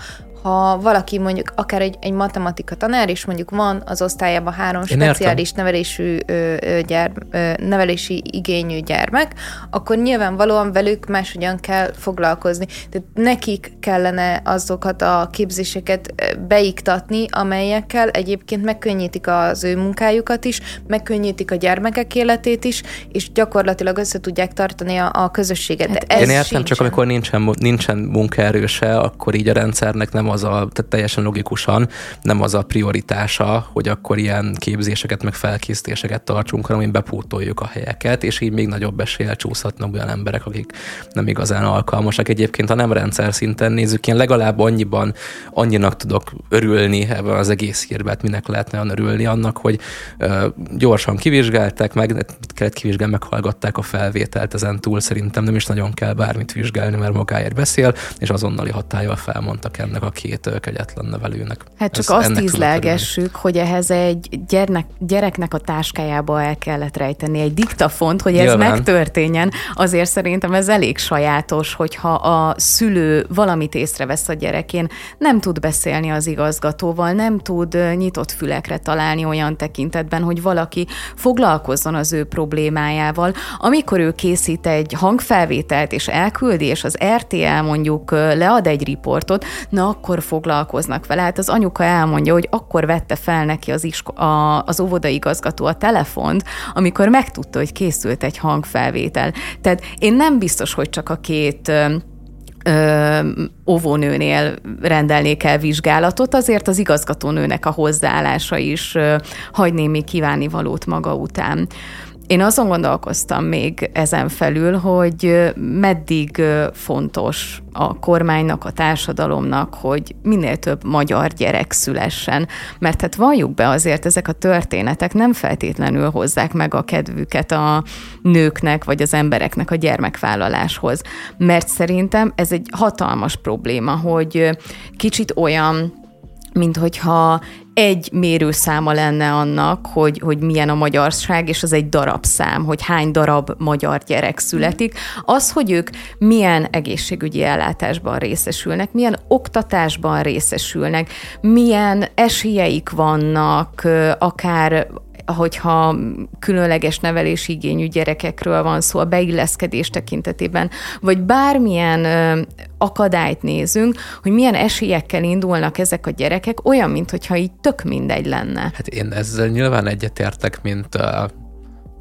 ha valaki mondjuk akár egy, egy matematika tanár, és mondjuk van az osztályában három Én speciális értem. nevelésű, ö, ö, gyár, ö, nevelési igényű gyermek, akkor nyilvánvalóan velük máshogyan kell foglalkozni. Tehát nekik kellene azokat a képzéseket beiktatni, amelyekkel egyébként megkönnyítik az ő munkájukat is, megkönnyítik a gyermekek életét is, és gyakorlatilag össze tudják tartani a, a közösséget. Hát ez Én értem, sincsen. csak amikor nincsen, nincsen munkaerőse, akkor így a rendszernek nem az a, tehát teljesen logikusan nem az a prioritása, hogy akkor ilyen képzéseket, meg felkészítéseket tartsunk, hanem hogy bepótoljuk a helyeket, és így még nagyobb eséllyel csúszhatnak olyan emberek, akik nem igazán alkalmasak. Egyébként, ha nem rendszer szinten nézzük, én legalább annyiban, annyinak tudok örülni ebben az egész hírben, hát minek lehetne olyan örülni annak, hogy uh, gyorsan kivizsgálták meg, kellett kivizsgálni, meghallgatták a felvételt ezen túl, szerintem nem is nagyon kell bármit vizsgálni, mert magáért beszél, és azonnali hatályval felmondtak ennek a két kegyetlen nevelőnek. Hát csak Ez, azt ízlelgessük, hogy ehhez egy gyernek, gyereknek a táskájába el kellett rejteni egy diktafont, hogy ez Nyilván. megtörténjen. Azért szerintem ez elég sajátos, hogyha a szülő valamit észrevesz a gyerekén, nem tud beszélni az igazgatóval, nem tud nyitott fülekre találni olyan tekintetben, hogy valaki foglalkozzon az ő problémájával. Amikor ő készít egy hangfelvételt és elküldi, és az RTL mondjuk lead egy riportot, na akkor akkor foglalkoznak vele. Hát az anyuka elmondja, hogy akkor vette fel neki az, isko- a, az óvodaigazgató a telefont, amikor megtudta, hogy készült egy hangfelvétel. Tehát én nem biztos, hogy csak a két óvónőnél rendelnék el vizsgálatot, azért az igazgatónőnek a hozzáállása is hagy némi kívánivalót maga után. Én azon gondolkoztam még ezen felül, hogy meddig fontos a kormánynak, a társadalomnak, hogy minél több magyar gyerek szülessen. Mert hát valljuk be azért, ezek a történetek nem feltétlenül hozzák meg a kedvüket a nőknek vagy az embereknek a gyermekvállaláshoz. Mert szerintem ez egy hatalmas probléma, hogy kicsit olyan, mint hogyha egy mérőszáma lenne annak, hogy, hogy milyen a magyarság, és az egy darabszám, hogy hány darab magyar gyerek születik. Az, hogy ők milyen egészségügyi ellátásban részesülnek, milyen oktatásban részesülnek, milyen esélyeik vannak, akár hogyha különleges nevelési igényű gyerekekről van szó a beilleszkedés tekintetében, vagy bármilyen akadályt nézünk, hogy milyen esélyekkel indulnak ezek a gyerekek, olyan, mintha így tök mindegy lenne. Hát én ezzel nyilván egyetértek, mint a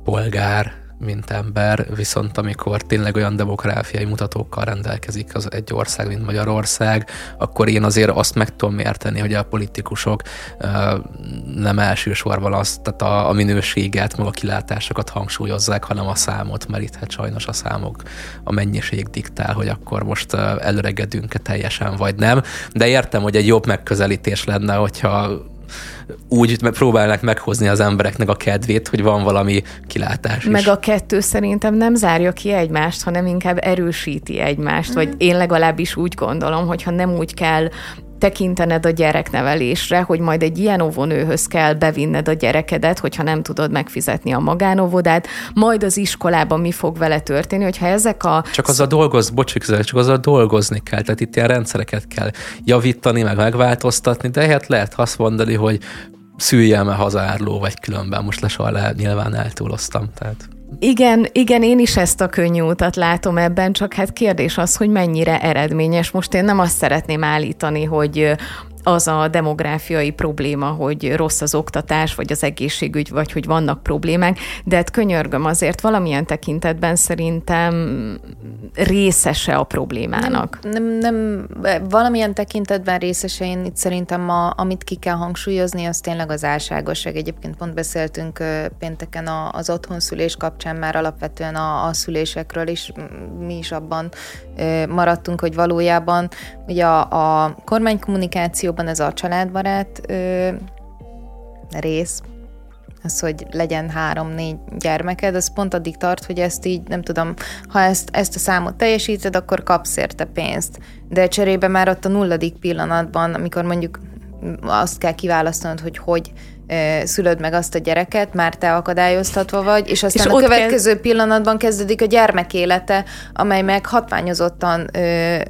polgár, mint ember, viszont amikor tényleg olyan demográfiai mutatókkal rendelkezik az egy ország, mint Magyarország, akkor én azért azt meg tudom érteni, hogy a politikusok nem elsősorban azt, tehát a, a minőséget, meg a kilátásokat hangsúlyozzák, hanem a számot, mert itt hát sajnos a számok, a mennyiség diktál, hogy akkor most előregedünk-e teljesen, vagy nem. De értem, hogy egy jobb megközelítés lenne, hogyha úgy próbálnak meghozni az embereknek a kedvét, hogy van valami kilátás Meg is. a kettő szerintem nem zárja ki egymást, hanem inkább erősíti egymást, mm. vagy én legalábbis úgy gondolom, hogyha nem úgy kell tekintened a gyereknevelésre, hogy majd egy ilyen óvónőhöz kell bevinned a gyerekedet, hogyha nem tudod megfizetni a magánovodát, majd az iskolában mi fog vele történni, hogyha ezek a... Csak az a dolgoz, bocsik, csak az a dolgozni kell, tehát itt ilyen rendszereket kell javítani, meg megváltoztatni, de hát lehet azt mondani, hogy szüljem-e hazárló, vagy különben most le nyilván eltúloztam, tehát... Igen, igen, én is ezt a könnyű utat látom ebben, csak hát kérdés az, hogy mennyire eredményes. Most én nem azt szeretném állítani, hogy az a demográfiai probléma, hogy rossz az oktatás, vagy az egészségügy, vagy hogy vannak problémák, de hát könyörgöm azért valamilyen tekintetben szerintem részese a problémának. Nem, nem, nem valamilyen tekintetben részese, én itt szerintem a, amit ki kell hangsúlyozni, az tényleg az álságosság. Egyébként pont beszéltünk pénteken az otthonszülés kapcsán már alapvetően a, a szülésekről is, mi is abban maradtunk, hogy valójában ugye a, a kormánykommunikációban ez a családbarát ö, rész, az, hogy legyen három-négy gyermeked, az pont addig tart, hogy ezt így, nem tudom, ha ezt, ezt a számot teljesíted, akkor kapsz érte pénzt. De cserébe már ott a nulladik pillanatban, amikor mondjuk azt kell kiválasztanod, hogy hogy szülöd meg azt a gyereket, már te akadályoztatva vagy, és aztán és a következő kell... pillanatban kezdődik a gyermek élete, amely meg hatványozottan ö,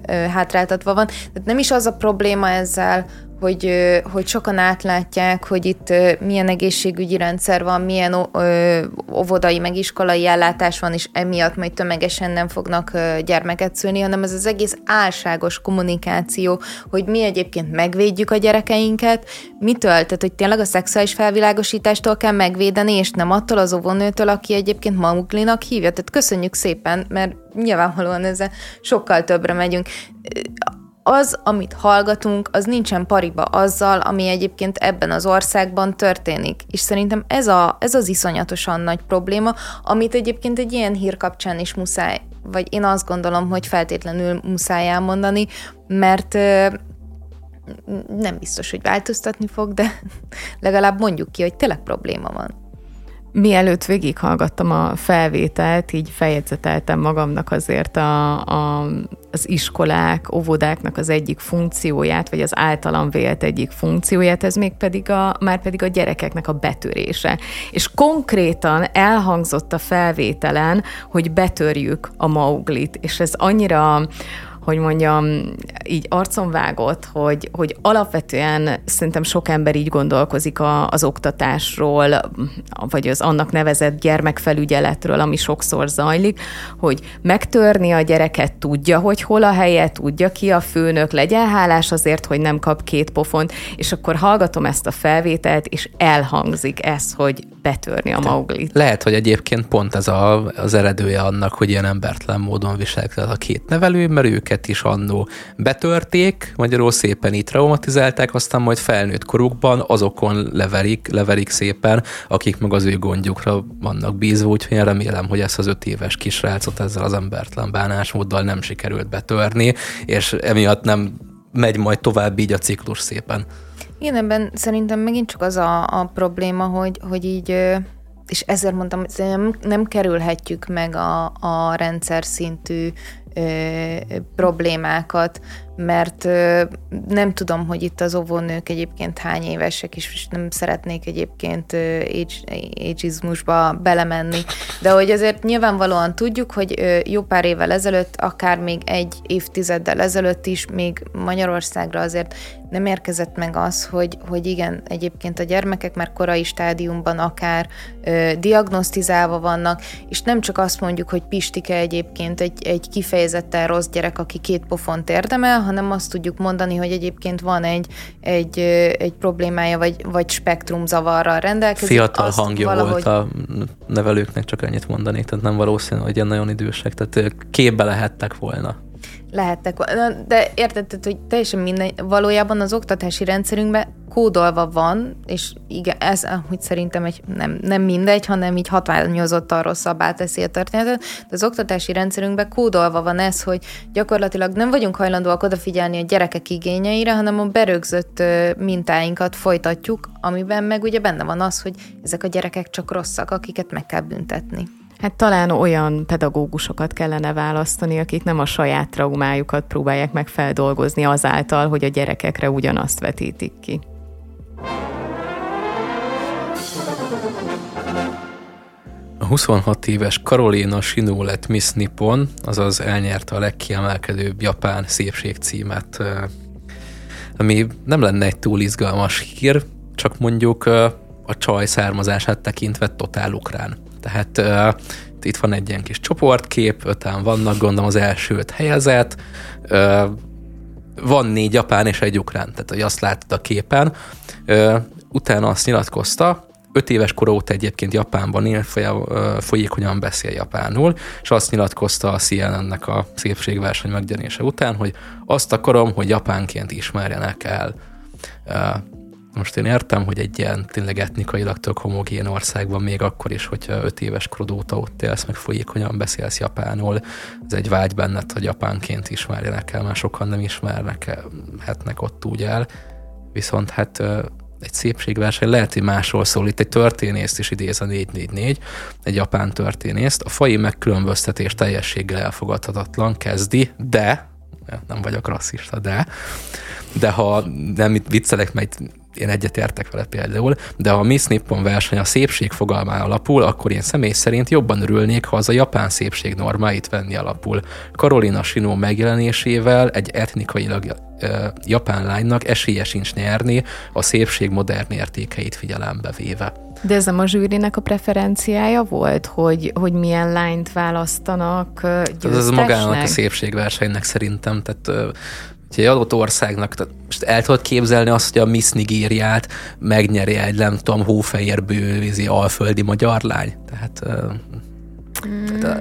ö, hátráltatva van. Tehát nem is az a probléma ezzel, hogy, hogy sokan átlátják, hogy itt milyen egészségügyi rendszer van, milyen óvodai, meg iskolai ellátás van, és emiatt majd tömegesen nem fognak gyermeket szülni, hanem ez az egész álságos kommunikáció, hogy mi egyébként megvédjük a gyerekeinket, mitől? Tehát, hogy tényleg a szexuális felvilágosítástól kell megvédeni, és nem attól az óvónőtől, aki egyébként mamuglinak hívja. Tehát köszönjük szépen, mert nyilvánvalóan ezzel sokkal többre megyünk az, amit hallgatunk, az nincsen pariba azzal, ami egyébként ebben az országban történik. És szerintem ez, a, ez az iszonyatosan nagy probléma, amit egyébként egy ilyen hír kapcsán is muszáj, vagy én azt gondolom, hogy feltétlenül muszáj elmondani, mert nem biztos, hogy változtatni fog, de *laughs* legalább mondjuk ki, hogy tényleg probléma van. Mielőtt végighallgattam a felvételt, így feljegyzeteltem magamnak azért a, a, az iskolák, óvodáknak az egyik funkcióját, vagy az általam vélt egyik funkcióját, ez még pedig a, már pedig a gyerekeknek a betörése. És konkrétan elhangzott a felvételen, hogy betörjük a mauglit, és ez annyira hogy mondjam, így arcon vágott, hogy, hogy alapvetően szerintem sok ember így gondolkozik a, az oktatásról, vagy az annak nevezett gyermekfelügyeletről, ami sokszor zajlik, hogy megtörni a gyereket tudja, hogy hol a helye, tudja ki a főnök, legyen hálás azért, hogy nem kap két pofont, és akkor hallgatom ezt a felvételt, és elhangzik ez, hogy betörni a mauglit. Lehet, hogy egyébként pont ez a, az eredője annak, hogy ilyen embertelen módon viselkedett a két nevelő, mert őket őket is annó betörték, magyarul szépen így traumatizálták, aztán majd felnőtt korukban azokon leverik, leverik szépen, akik meg az ő gondjukra vannak bízva, úgyhogy én remélem, hogy ezt az öt éves kisrácot ezzel az embertelen bánásmóddal nem sikerült betörni, és emiatt nem megy majd tovább így a ciklus szépen. Igen, ebben szerintem megint csak az a, a probléma, hogy, hogy így és ezért mondtam, hogy nem, nem kerülhetjük meg a, a rendszer szintű problémákat, mert nem tudom, hogy itt az óvónők egyébként hány évesek és nem szeretnék egyébként ageizmusba belemenni, de hogy azért nyilvánvalóan tudjuk, hogy jó pár évvel ezelőtt, akár még egy évtizeddel ezelőtt is, még Magyarországra azért nem érkezett meg az, hogy, hogy igen, egyébként a gyermekek már korai stádiumban akár ö, diagnosztizálva vannak, és nem csak azt mondjuk, hogy Pistike egyébként egy, egy kifejezetten rossz gyerek, aki két pofont érdemel, hanem azt tudjuk mondani, hogy egyébként van egy, egy, egy problémája, vagy, vagy spektrumzavarral rendelkezik. Fiatal azt hangja valahogy... volt a nevelőknek, csak ennyit mondanék, tehát nem valószínű, hogy ilyen nagyon idősek, tehát képbe lehettek volna lehettek, de érted, hogy teljesen minden, valójában az oktatási rendszerünkben kódolva van, és igen, ez hogy szerintem egy, nem, nem mindegy, hanem így hatványozottan rosszabbá teszi a történetet, de az oktatási rendszerünkben kódolva van ez, hogy gyakorlatilag nem vagyunk hajlandóak odafigyelni a gyerekek igényeire, hanem a berögzött mintáinkat folytatjuk, amiben meg ugye benne van az, hogy ezek a gyerekek csak rosszak, akiket meg kell büntetni. Hát talán olyan pedagógusokat kellene választani, akik nem a saját traumájukat próbálják meg feldolgozni azáltal, hogy a gyerekekre ugyanazt vetítik ki. A 26 éves Karolina Sinó lett Miss Nippon, azaz elnyerte a legkiemelkedőbb japán szépség címet, ami nem lenne egy túl izgalmas hír, csak mondjuk a csaj származását tekintve totál ukrán. Tehát uh, itt van egy ilyen kis csoportkép, öten vannak, gondolom az első öt helyezett, uh, van négy japán és egy ukrán, tehát hogy azt látod a képen. Ö, utána azt nyilatkozta, öt éves kora óta egyébként Japánban él, folyékonyan beszél japánul, és azt nyilatkozta a CNN-nek a szépségverseny megjelenése után, hogy azt akarom, hogy japánként ismerjenek el. Most én értem, hogy egy ilyen tényleg etnikailag tök homogén országban, még akkor is, hogyha öt éves korod óta ott élsz, meg folyékonyan beszélsz japánul, ez egy vágy benned, hogy japánként ismerjenek el, már sokan nem ismernek, hetnek ott úgy el. Viszont hát egy szépségverseny lehet, hogy másról szól. Itt egy történészt is idéz a 444, egy japán történészt. A fai megkülönböztetés teljességgel elfogadhatatlan, kezdi, de, nem vagyok rasszista, de, de ha nem itt viccelek, mert én egyetértek vele például, de ha a Miss Nippon verseny a szépség fogalmán alapul, akkor én személy szerint jobban örülnék, ha az a japán szépség normáit venni alapul. Karolina Sinó megjelenésével egy etnikailag japán lánynak esélye sincs nyerni a szépség modern értékeit figyelembe véve. De ez nem a zsűrinek a preferenciája volt, hogy, hogy milyen lányt választanak győztesnek? Ez magának a szépségversenynek szerintem, tehát hogy egy adott országnak, most el tudod képzelni azt, hogy a Miss Nigériát megnyeri egy, nem tudom, hófehérbő vízi alföldi magyar lány. Tehát.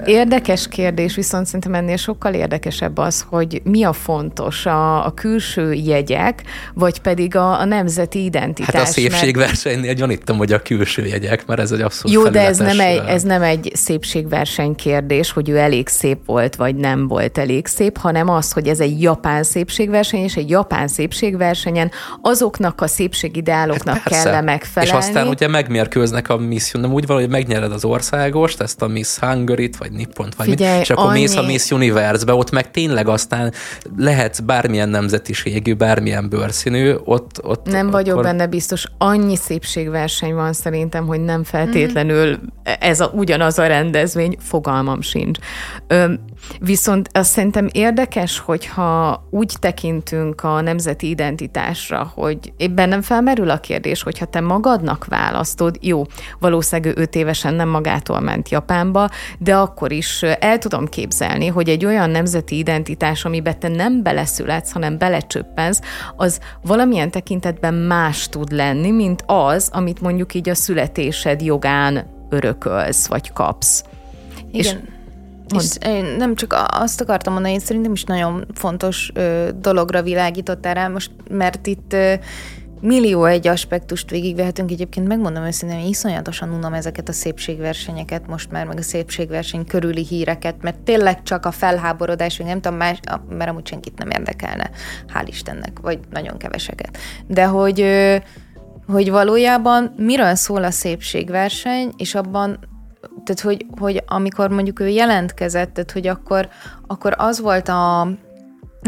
Érdekes kérdés, viszont szerintem ennél sokkal érdekesebb az, hogy mi a fontos, a, a külső jegyek, vagy pedig a, a nemzeti identitás. Hát a szépségversenynél gyanítom, hogy a külső jegyek, mert ez egy abszolút Jó, de ez nem egy, ez nem egy szépségverseny kérdés, hogy ő elég szép volt, vagy nem volt elég szép, hanem az, hogy ez egy japán szépségverseny, és egy japán szépségversenyen azoknak a szépségideáloknak hát kell megfelelni. És aztán ugye megmérkőznek a misszión, nem úgy van, hogy megnyered az országost, ezt a Miss hungary vagy Nippont, vagy Figyelj, mit, és akkor annyi... mész a Miss Universe-be, ott meg tényleg aztán lehet bármilyen nemzetiségű, bármilyen bőrszínű, ott... ott nem vagyok akkor... benne biztos, annyi szépségverseny van szerintem, hogy nem feltétlenül mm. ez a, ugyanaz a rendezvény, fogalmam sincs. Ö, viszont azt szerintem érdekes, hogyha úgy tekintünk a nemzeti identitásra, hogy éppen nem felmerül a kérdés, hogyha te magadnak választod, jó, valószínűleg ő öt évesen nem magától ment Japánba, de akkor is el tudom képzelni, hogy egy olyan nemzeti identitás, amiben te nem beleszületsz, hanem belecsöppensz, az valamilyen tekintetben más tud lenni, mint az, amit mondjuk így a születésed jogán örökölsz, vagy kapsz. Igen. És És én nem csak azt akartam mondani, én szerintem is nagyon fontos ö, dologra világítottál rá most, mert itt ö, millió egy aspektust végigvehetünk. Egyébként megmondom őszintén, hogy iszonyatosan unom ezeket a szépségversenyeket most már, meg a szépségverseny körüli híreket, mert tényleg csak a felháborodás, vagy nem tudom, más, mert amúgy senkit nem érdekelne, hál' Istennek, vagy nagyon keveseket. De hogy, hogy valójában miről szól a szépségverseny, és abban tehát hogy, hogy amikor mondjuk ő jelentkezett, tehát hogy akkor, akkor az volt a,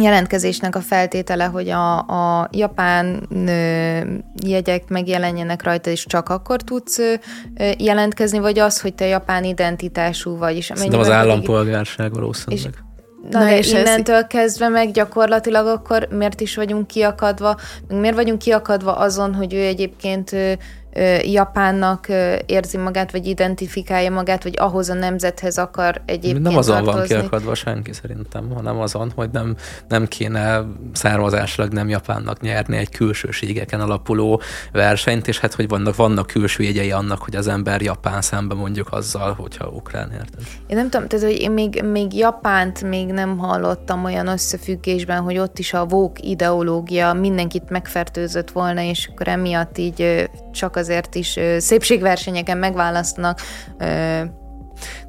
jelentkezésnek a feltétele, hogy a, a japán ö, jegyek megjelenjenek rajta, és csak akkor tudsz ö, jelentkezni, vagy az, hogy te japán identitású vagy. És Szerintem az állampolgárság valószínűleg. És, Na, Na és innentől ez... kezdve meg gyakorlatilag akkor miért is vagyunk kiakadva, meg miért vagyunk kiakadva azon, hogy ő egyébként Japánnak érzi magát, vagy identifikálja magát, vagy ahhoz a nemzethez akar egyébként Nem azon tartozni. van kiakadva senki szerintem, hanem azon, hogy nem, nem kéne származásilag nem Japánnak nyerni egy külsőségeken alapuló versenyt, és hát hogy vannak, vannak külső jegyei annak, hogy az ember Japán szembe mondjuk azzal, hogyha ukrán érted. Én nem tudom, tehát hogy én még, még Japánt még nem hallottam olyan összefüggésben, hogy ott is a vók ideológia mindenkit megfertőzött volna, és akkor emiatt így csak azért is szépségversenyeken megválasztanak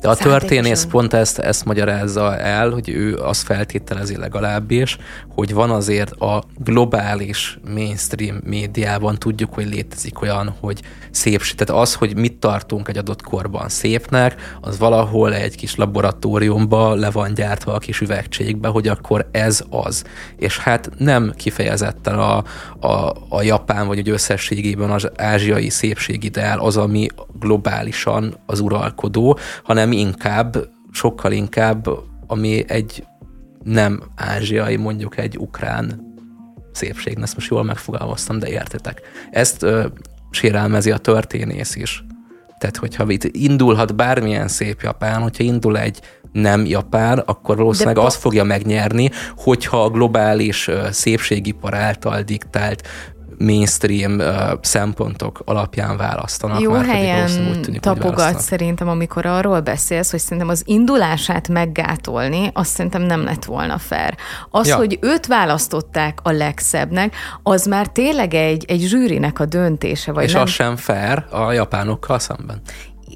de a történész pont ezt, ezt magyarázza el, hogy ő azt feltételezi legalábbis, hogy van azért a globális mainstream médiában tudjuk, hogy létezik olyan, hogy szépség. Tehát az, hogy mit tartunk egy adott korban szépnek, az valahol egy kis laboratóriumba le van gyártva a kis üvegcségbe, hogy akkor ez az. És hát nem kifejezetten a, a, a japán vagy egy összességében az ázsiai szépségideál az, ami globálisan az uralkodó, hanem inkább, sokkal inkább, ami egy nem ázsiai, mondjuk egy ukrán szépség. Ezt most jól megfogalmaztam, de értetek. Ezt ö, sérelmezi a történész is. Tehát, hogyha itt indulhat bármilyen szép japán, hogyha indul egy nem japán, akkor valószínűleg De azt fogja megnyerni, hogyha a globális szépségipar által diktált mainstream uh, szempontok alapján választanak. Jó helyen tűnik, tapogat szerintem, amikor arról beszélsz, hogy szerintem az indulását meggátolni, azt szerintem nem lett volna fair. Az, ja. hogy őt választották a legszebbnek, az már tényleg egy, egy zsűrinek a döntése. Vagy És nem? az sem fair a japánokkal szemben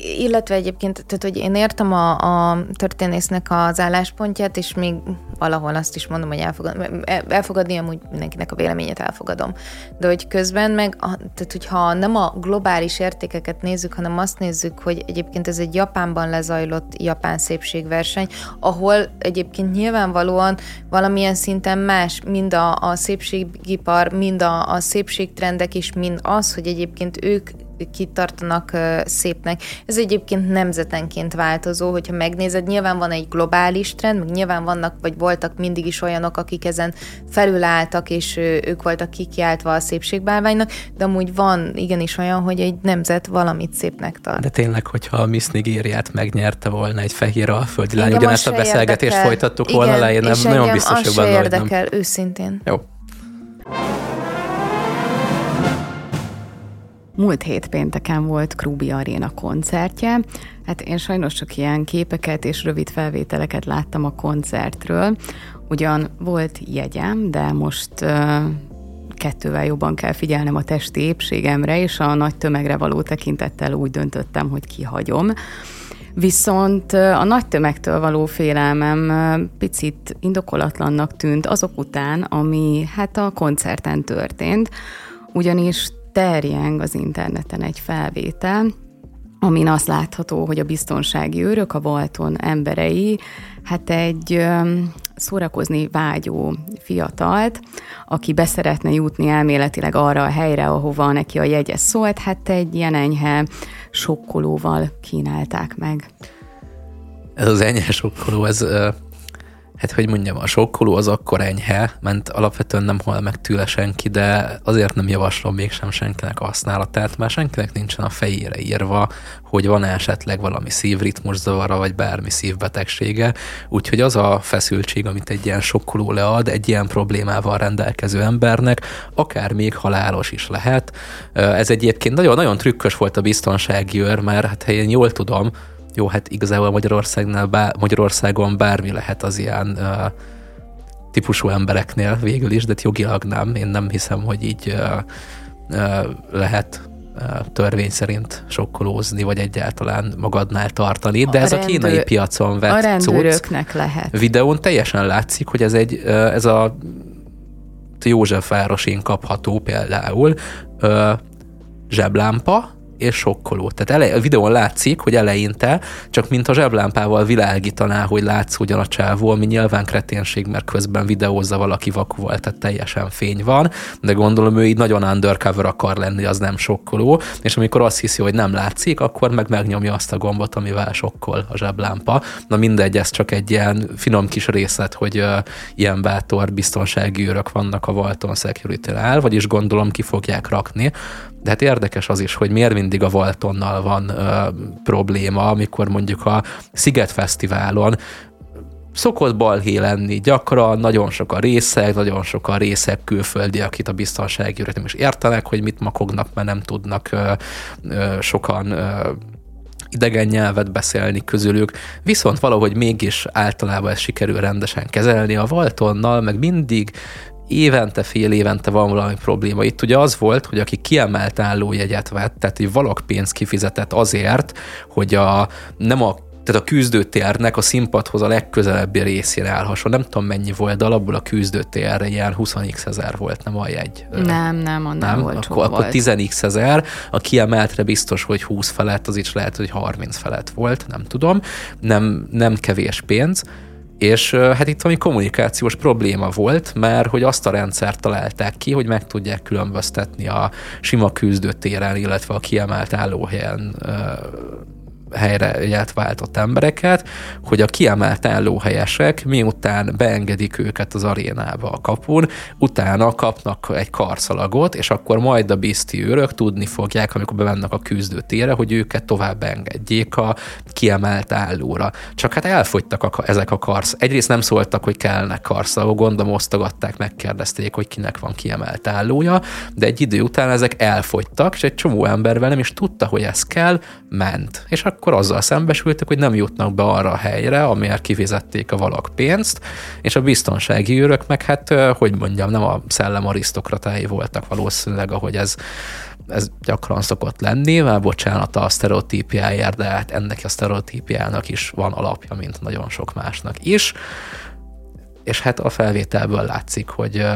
illetve egyébként, tehát hogy én értem a, a történésznek az álláspontját, és még valahol azt is mondom, hogy elfogad, elfogadni, amúgy mindenkinek a véleményét elfogadom. De hogy közben meg, tehát hogyha nem a globális értékeket nézzük, hanem azt nézzük, hogy egyébként ez egy Japánban lezajlott japán szépségverseny, ahol egyébként nyilvánvalóan valamilyen szinten más, mind a, a szépségipar, mind a, a szépségtrendek, és mind az, hogy egyébként ők kitartanak szépnek. Ez egyébként nemzetenként változó, hogyha megnézed, nyilván van egy globális trend, meg nyilván vannak, vagy voltak mindig is olyanok, akik ezen felülálltak, és ők voltak kikiáltva a szépségbálványnak, de amúgy van igenis olyan, hogy egy nemzet valamit szépnek tart. De tényleg, hogyha a Miss Nigériát megnyerte volna egy fehér alföldi lány, ugyanezt a beszélgetést érdekel. folytattuk Igen, volna le, én nem nagyon biztos vagyok benne, érdekel, hogy nem. őszintén. Jó. Múlt hét pénteken volt Krubi Arena koncertje. Hát én sajnos csak ilyen képeket és rövid felvételeket láttam a koncertről. Ugyan volt jegyem, de most kettővel jobban kell figyelnem a testi épségemre, és a nagy tömegre való tekintettel úgy döntöttem, hogy kihagyom. Viszont a nagy tömegtől való félelmem picit indokolatlannak tűnt azok után, ami hát a koncerten történt, ugyanis terjeng az interneten egy felvétel, amin azt látható, hogy a biztonsági őrök, a Volton emberei, hát egy szórakozni vágyó fiatalt, aki beszeretne jutni elméletileg arra a helyre, ahova neki a jegye szólt, hát egy ilyen enyhe sokkolóval kínálták meg. Ez az enyhe sokkoló, ez hát hogy mondjam, a sokkoló az akkor enyhe, mert alapvetően nem hal meg tőle senki, de azért nem javaslom mégsem senkinek a használatát, mert senkinek nincsen a fejére írva, hogy van esetleg valami szívritmuszavara, vagy bármi szívbetegsége, úgyhogy az a feszültség, amit egy ilyen sokkoló lead, egy ilyen problémával rendelkező embernek, akár még halálos is lehet. Ez egyébként nagyon-nagyon trükkös volt a biztonsági őr, mert hát ha én jól tudom, jó, hát igazából Magyarországnál, bá, Magyarországon bármi lehet az ilyen uh, típusú embereknél végül is, de jogilag nem. Én nem hiszem, hogy így uh, uh, lehet törvény szerint sokkolózni, vagy egyáltalán magadnál tartani, de a ez rendőr, a kínai piacon vett A rendőröknek cucc. lehet. Videón teljesen látszik, hogy ez egy, ez a Józsefvárosén kapható például zseblámpa, és sokkoló. Tehát ele, a videón látszik, hogy eleinte csak mint a zseblámpával világítaná, hogy látszódjon a csávó, ami nyilván kreténség, mert közben videózza valaki vakuval, tehát teljesen fény van, de gondolom ő így nagyon undercover akar lenni, az nem sokkoló, és amikor azt hiszi, hogy nem látszik, akkor meg megnyomja azt a gombot, amivel sokkol a zseblámpa. Na mindegy, ez csak egy ilyen finom kis részlet, hogy uh, ilyen bátor biztonsági őrök vannak a Walton Security-nál, vagyis gondolom ki fogják rakni, de hát érdekes az is, hogy miért mindig a Valtonnal van ö, probléma, amikor mondjuk a Sziget Fesztiválon szokott balhé lenni, gyakran, nagyon sok a részek, nagyon sok a részek külföldi, akit a biztonsági nem is értenek, hogy mit makognak, mert nem tudnak ö, ö, sokan ö, idegen nyelvet beszélni közülük, viszont valahogy mégis általában ezt sikerül rendesen kezelni. A Valtonnal meg mindig évente, fél évente van valami probléma. Itt ugye az volt, hogy aki kiemelt állójegyet vett, tehát egy valak pénzt kifizetett azért, hogy a, nem a tehát a küzdőtérnek a színpadhoz a legközelebbi részén állhasson. Nem tudom mennyi volt, de alapból a küzdőtérre ilyen 20 ezer volt, nem a jegy. Nem, nem, annál nem? Akkor, volt. akkor 10 ezer, a kiemeltre biztos, hogy 20 felett, az is lehet, hogy 30 felett volt, nem tudom. Nem, nem kevés pénz. És hát itt valami kommunikációs probléma volt, mert hogy azt a rendszert találták ki, hogy meg tudják különböztetni a sima küzdőtéren, illetve a kiemelt állóhelyen helyre váltott embereket, hogy a kiemelt állóhelyesek miután beengedik őket az arénába a kapun, utána kapnak egy karszalagot, és akkor majd a bizti őrök tudni fogják, amikor bevennek a küzdőtére, hogy őket tovább engedjék a kiemelt állóra. Csak hát elfogytak a, ezek a karsz. Egyrészt nem szóltak, hogy kellene karszalagok, gondolom osztogatták, megkérdezték, hogy kinek van kiemelt állója, de egy idő után ezek elfogytak, és egy csomó ember nem is tudta, hogy ez kell, ment. És akkor azzal szembesültek, hogy nem jutnak be arra a helyre, amiért kifizették a valak pénzt, és a biztonsági őrök meg hát, hogy mondjam, nem a szellem arisztokratái voltak valószínűleg, ahogy ez ez gyakran szokott lenni, már bocsánat a sztereotípiáért, de hát ennek a sztereotípiának is van alapja, mint nagyon sok másnak is. És hát a felvételből látszik, hogy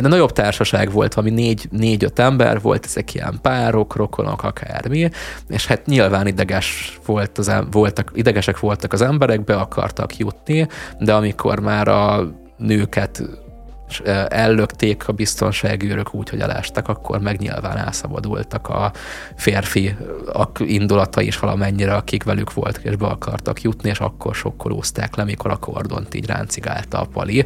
de a nagyobb társaság volt, ami négy, négy-öt ember volt, ezek ilyen párok, rokonok, akármi, és hát nyilván ideges volt az, voltak, idegesek voltak az emberek, be akartak jutni, de amikor már a nőket ellökték a biztonsági őrök úgy, hogy elástak, akkor meg nyilván elszabadultak a férfi indulatai is valamennyire, akik velük voltak, és be akartak jutni, és akkor sokkolózták le, mikor a kordont így ráncigálta a pali.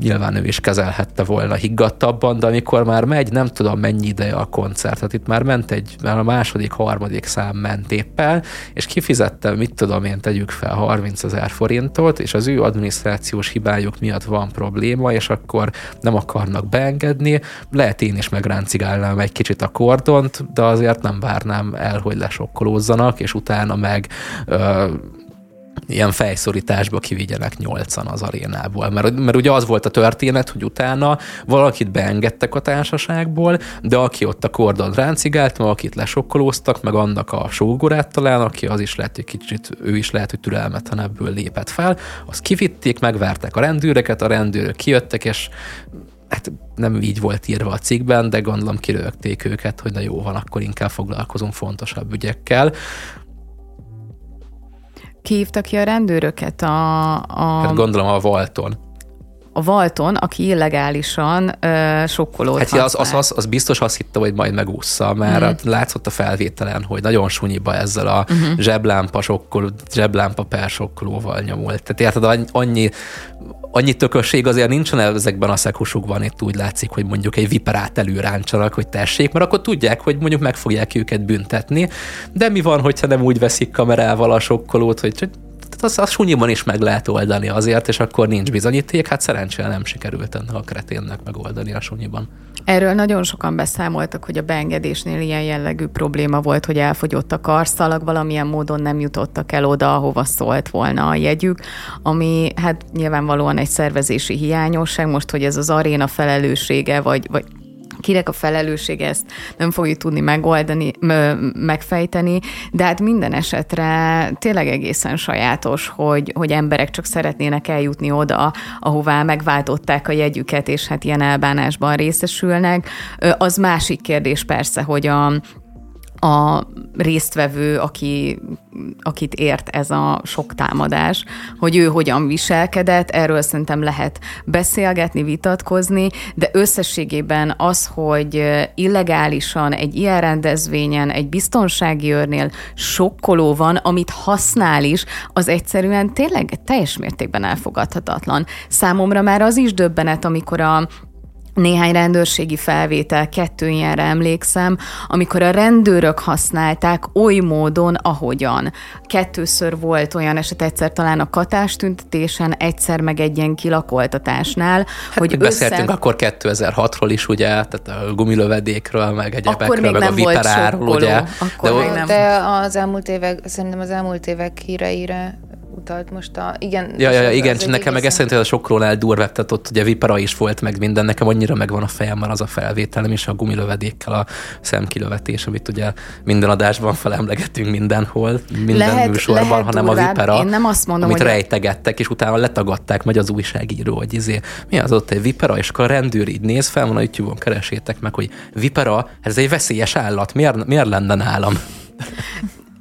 Nyilván ő is kezelhette volna higgadtabban, de amikor már megy, nem tudom mennyi ideje a koncert, tehát itt már ment egy, már a második, harmadik szám ment éppen, és kifizette, mit tudom én, tegyük fel 30 ezer forintot, és az ő adminisztrációs hibájuk miatt van probléma, és akkor nem akarnak beengedni, lehet én is megráncigálnám egy kicsit a kordont, de azért nem várnám el, hogy lesokkolózzanak, és utána meg ö, ilyen fejszorításba kivigyenek nyolcan az arénából. Mert, mert ugye az volt a történet, hogy utána valakit beengedtek a társaságból, de aki ott a kordon ráncigált, akit lesokkolóztak, meg annak a sógorát talán, aki az is lehet, hogy kicsit, ő is lehet, hogy türelmetlenebből lépett fel, azt kivitték, megvárták a rendőreket, a rendőrök kijöttek, és hát nem így volt írva a cikkben, de gondolom kirögték őket, hogy na jó van, akkor inkább foglalkozunk fontosabb ügyekkel. Kihívta ki a rendőröket? A... a... Hát gondolom a Valton a Valton, aki illegálisan uh, sokkolót Hát az, az, az, az, biztos azt hitte, hogy majd megúszza, mert mm. látszott a felvételen, hogy nagyon sunyiba ezzel a uh-huh. zseblámpa, sokkoló, zseblámpa per sokkolóval nyomult. Tehát érted, annyi, annyi tökösség azért nincsen ezekben a szekusokban, itt úgy látszik, hogy mondjuk egy viperát előráncsanak, hogy tessék, mert akkor tudják, hogy mondjuk meg fogják őket büntetni, de mi van, hogyha nem úgy veszik kamerával a sokkolót, hogy az, az sunyiban is meg lehet oldani azért, és akkor nincs bizonyíték, hát szerencsére nem sikerült ennek a kreténnek megoldani a sunyiban. Erről nagyon sokan beszámoltak, hogy a beengedésnél ilyen jellegű probléma volt, hogy elfogyott a karszalag, valamilyen módon nem jutottak el oda, ahova szólt volna a jegyük, ami hát nyilvánvalóan egy szervezési hiányosság, most, hogy ez az aréna felelőssége, vagy, vagy kinek a felelőssége, ezt nem fogjuk tudni megoldani, megfejteni, de hát minden esetre tényleg egészen sajátos, hogy, hogy emberek csak szeretnének eljutni oda, ahová megváltották a jegyüket, és hát ilyen elbánásban részesülnek. Az másik kérdés persze, hogy a, a résztvevő, aki, akit ért ez a sok támadás, hogy ő hogyan viselkedett, erről szerintem lehet beszélgetni, vitatkozni, de összességében az, hogy illegálisan egy ilyen rendezvényen, egy biztonsági őrnél sokkoló van, amit használ is, az egyszerűen tényleg teljes mértékben elfogadhatatlan. Számomra már az is döbbenet, amikor a néhány rendőrségi felvétel, kettő ilyenre emlékszem, amikor a rendőrök használták oly módon, ahogyan. Kettőször volt olyan eset, egyszer talán a katás tüntetésen, egyszer meg egy ilyen kilakoltatásnál. Hát hogy beszéltünk össze... akkor 2006-ról is, ugye, tehát a gumilövedékről, meg egyebekről, meg a viperáról, ugye. Akkor de, nem. de az elmúlt évek, szerintem az elmúlt évek híreire utalt most a... Igen, ja, ja, ja igen, csak nekem meg ezt a sokról durvább, tehát ott ugye vipera is volt meg minden, nekem annyira megvan a fejemben az a felvételem, és a gumilövedékkel a szemkilövetés, amit ugye minden adásban felemlegetünk mindenhol, minden lehet, műsorban, lehet hanem durvább. a vipera, Én nem azt mondom, amit hogy rejtegettek, és utána letagadták, megy az újságíró, hogy izé, mi az ott egy vipera, és akkor a rendőr így néz fel, van a YouTube-on keresétek meg, hogy vipera, ez egy veszélyes állat, miért, miért lenne nálam?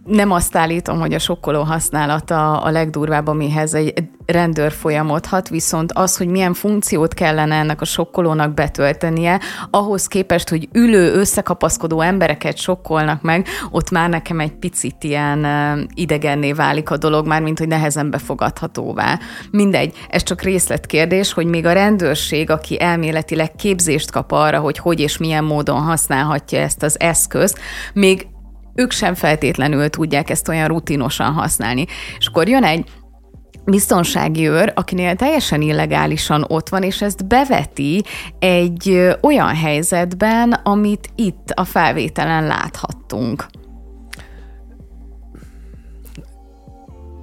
Nem azt állítom, hogy a sokkoló használata a legdurvább, amihez egy rendőr folyamodhat, viszont az, hogy milyen funkciót kellene ennek a sokkolónak betöltenie, ahhoz képest, hogy ülő, összekapaszkodó embereket sokkolnak meg, ott már nekem egy picit ilyen idegenné válik a dolog, már mint hogy nehezen befogadhatóvá. Mindegy, ez csak részletkérdés, hogy még a rendőrség, aki elméletileg képzést kap arra, hogy hogy és milyen módon használhatja ezt az eszközt, még ők sem feltétlenül tudják ezt olyan rutinosan használni. És akkor jön egy biztonsági őr, akinél teljesen illegálisan ott van, és ezt beveti egy olyan helyzetben, amit itt a felvételen láthattunk.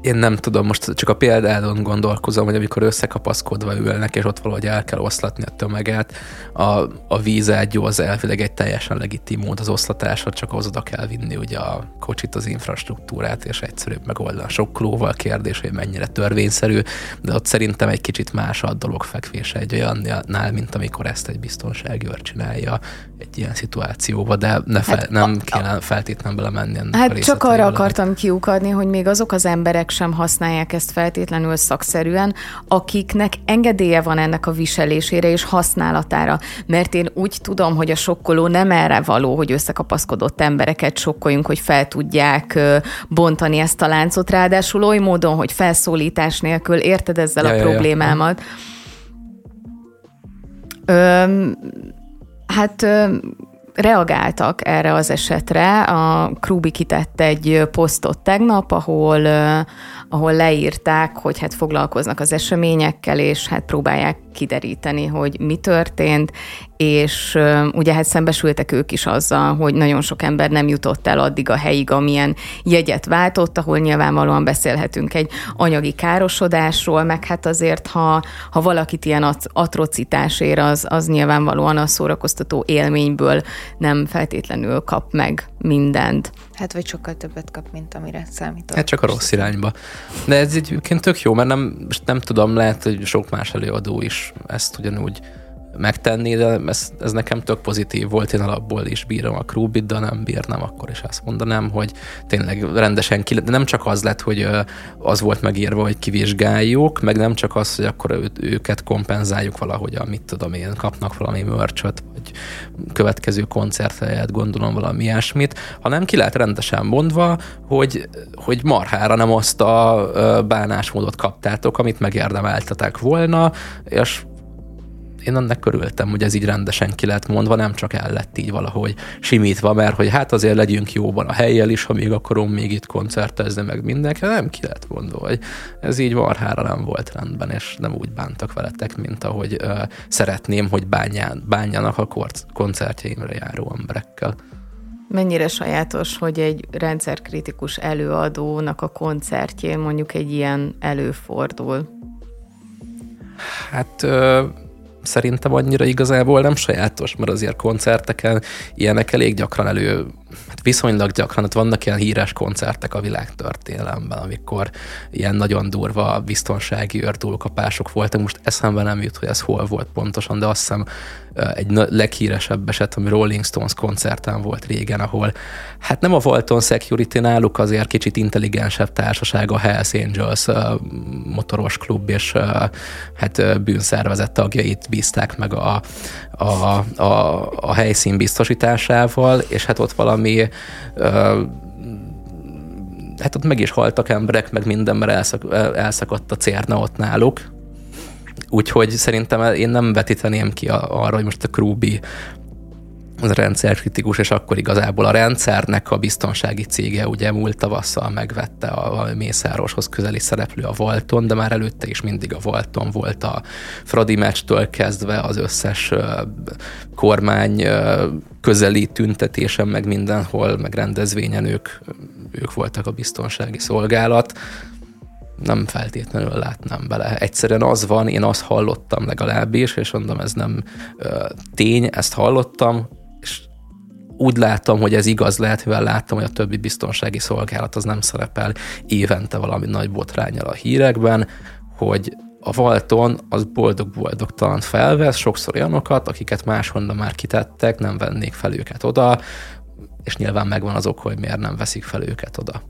Én nem tudom, most csak a példádon gondolkozom, hogy amikor összekapaszkodva ülnek, és ott valahogy el kell oszlatni a tömeget, a, a vízágyó az elvileg egy teljesen legitim mód az oszlatásra, csak az oda kell vinni ugye a kocsit, az infrastruktúrát, és egyszerűbb megoldani. Sokkolóval kérdés, hogy mennyire törvényszerű, de ott szerintem egy kicsit más a dolog fekvése egy olyannál, mint amikor ezt egy biztonsági őr csinálja egy ilyen szituációba, de ne fel, hát nem a, kéne feltétlenül belemenni ennek Hát a csak arra akartam kiukadni, hogy még azok az emberek, sem használják ezt feltétlenül szakszerűen, akiknek engedélye van ennek a viselésére és használatára. Mert én úgy tudom, hogy a sokkoló nem erre való, hogy összekapaszkodott embereket sokkoljunk, hogy fel tudják bontani ezt a láncot, ráadásul oly módon, hogy felszólítás nélkül érted ezzel ja, a ja, problémámat. Ja. Ö, hát ö, reagáltak erre az esetre. A Krubi kitett egy posztot tegnap, ahol, ahol leírták, hogy hát foglalkoznak az eseményekkel, és hát próbálják kideríteni, hogy mi történt, és ugye hát szembesültek ők is azzal, hogy nagyon sok ember nem jutott el addig a helyig, amilyen jegyet váltott, ahol nyilvánvalóan beszélhetünk egy anyagi károsodásról, meg hát azért, ha, ha valakit ilyen atrocitás ér, az, az nyilvánvalóan a szórakoztató élményből nem feltétlenül kap meg mindent. Hát vagy sokkal többet kap, mint amire számított. Hát csak a rossz irányba. De ez egyébként tök jó, mert nem, nem tudom, lehet, hogy sok más előadó is ezt ugyanúgy megtenni, de ez, ez nekem tök pozitív volt, én alapból is bírom a Krubit, de nem bírnám, akkor is azt mondanám, hogy tényleg rendesen ki, de nem csak az lett, hogy az volt megírva, hogy kivizsgáljuk, meg nem csak az, hogy akkor ő, őket kompenzáljuk valahogy, amit tudom én, kapnak valami mörcsöt, vagy következő koncerthelyet, gondolom valami ilyesmit, hanem ki lehet rendesen mondva, hogy, hogy marhára nem azt a bánásmódot kaptátok, amit megérdemeltetek volna, és én annak körültem, hogy ez így rendesen ki lett mondva, nem csak el lett így valahogy simítva, mert hogy hát azért legyünk jóban a helyjel is, ha még akarom még itt koncertezni, meg mindenki, nem ki lett mondva, hogy ez így varhára nem volt rendben, és nem úgy bántak veletek, mint ahogy uh, szeretném, hogy bánján, bánjanak a koncertjeimre járó emberekkel. Mennyire sajátos, hogy egy rendszerkritikus előadónak a koncertjén mondjuk egy ilyen előfordul? Hát szerintem annyira igazából nem sajátos, mert azért koncerteken ilyenek elég gyakran elő, hát viszonylag gyakran, hát vannak ilyen híres koncertek a világtörténelemben, amikor ilyen nagyon durva biztonsági őrtúlkapások voltak. Most eszembe nem jut, hogy ez hol volt pontosan, de azt hiszem egy leghíresebb eset, ami Rolling Stones koncerten volt régen, ahol hát nem a Walton Security náluk azért kicsit intelligensebb társaság, a Hells Angels motoros klub és hát bűnszervezet tagjait bízták meg a, a, a, a helyszín biztosításával, és hát ott valami hát ott meg is haltak emberek, meg minden, mert elszak, elszakadt a cérna ott náluk, Úgyhogy szerintem én nem vetíteném ki arra, hogy most a Krubi az rendszerkritikus, és akkor igazából a rendszernek a biztonsági cége ugye múlt tavasszal megvette a, Mészároshoz közeli szereplő a Volton, de már előtte is mindig a Volton volt a Fradi meccstől kezdve az összes kormány közeli tüntetésen, meg mindenhol, meg rendezvényen ők, ők voltak a biztonsági szolgálat nem feltétlenül látnám bele. Egyszerűen az van, én azt hallottam legalábbis, és mondom, ez nem ö, tény, ezt hallottam, és úgy láttam, hogy ez igaz lehet, mivel láttam, hogy a többi biztonsági szolgálat az nem szerepel évente valami nagy botrányal a hírekben, hogy a Valton az boldog-boldogtalan felvesz, sokszor olyanokat, akiket máshonnan már kitettek, nem vennék fel őket oda, és nyilván megvan az ok, hogy miért nem veszik fel őket oda.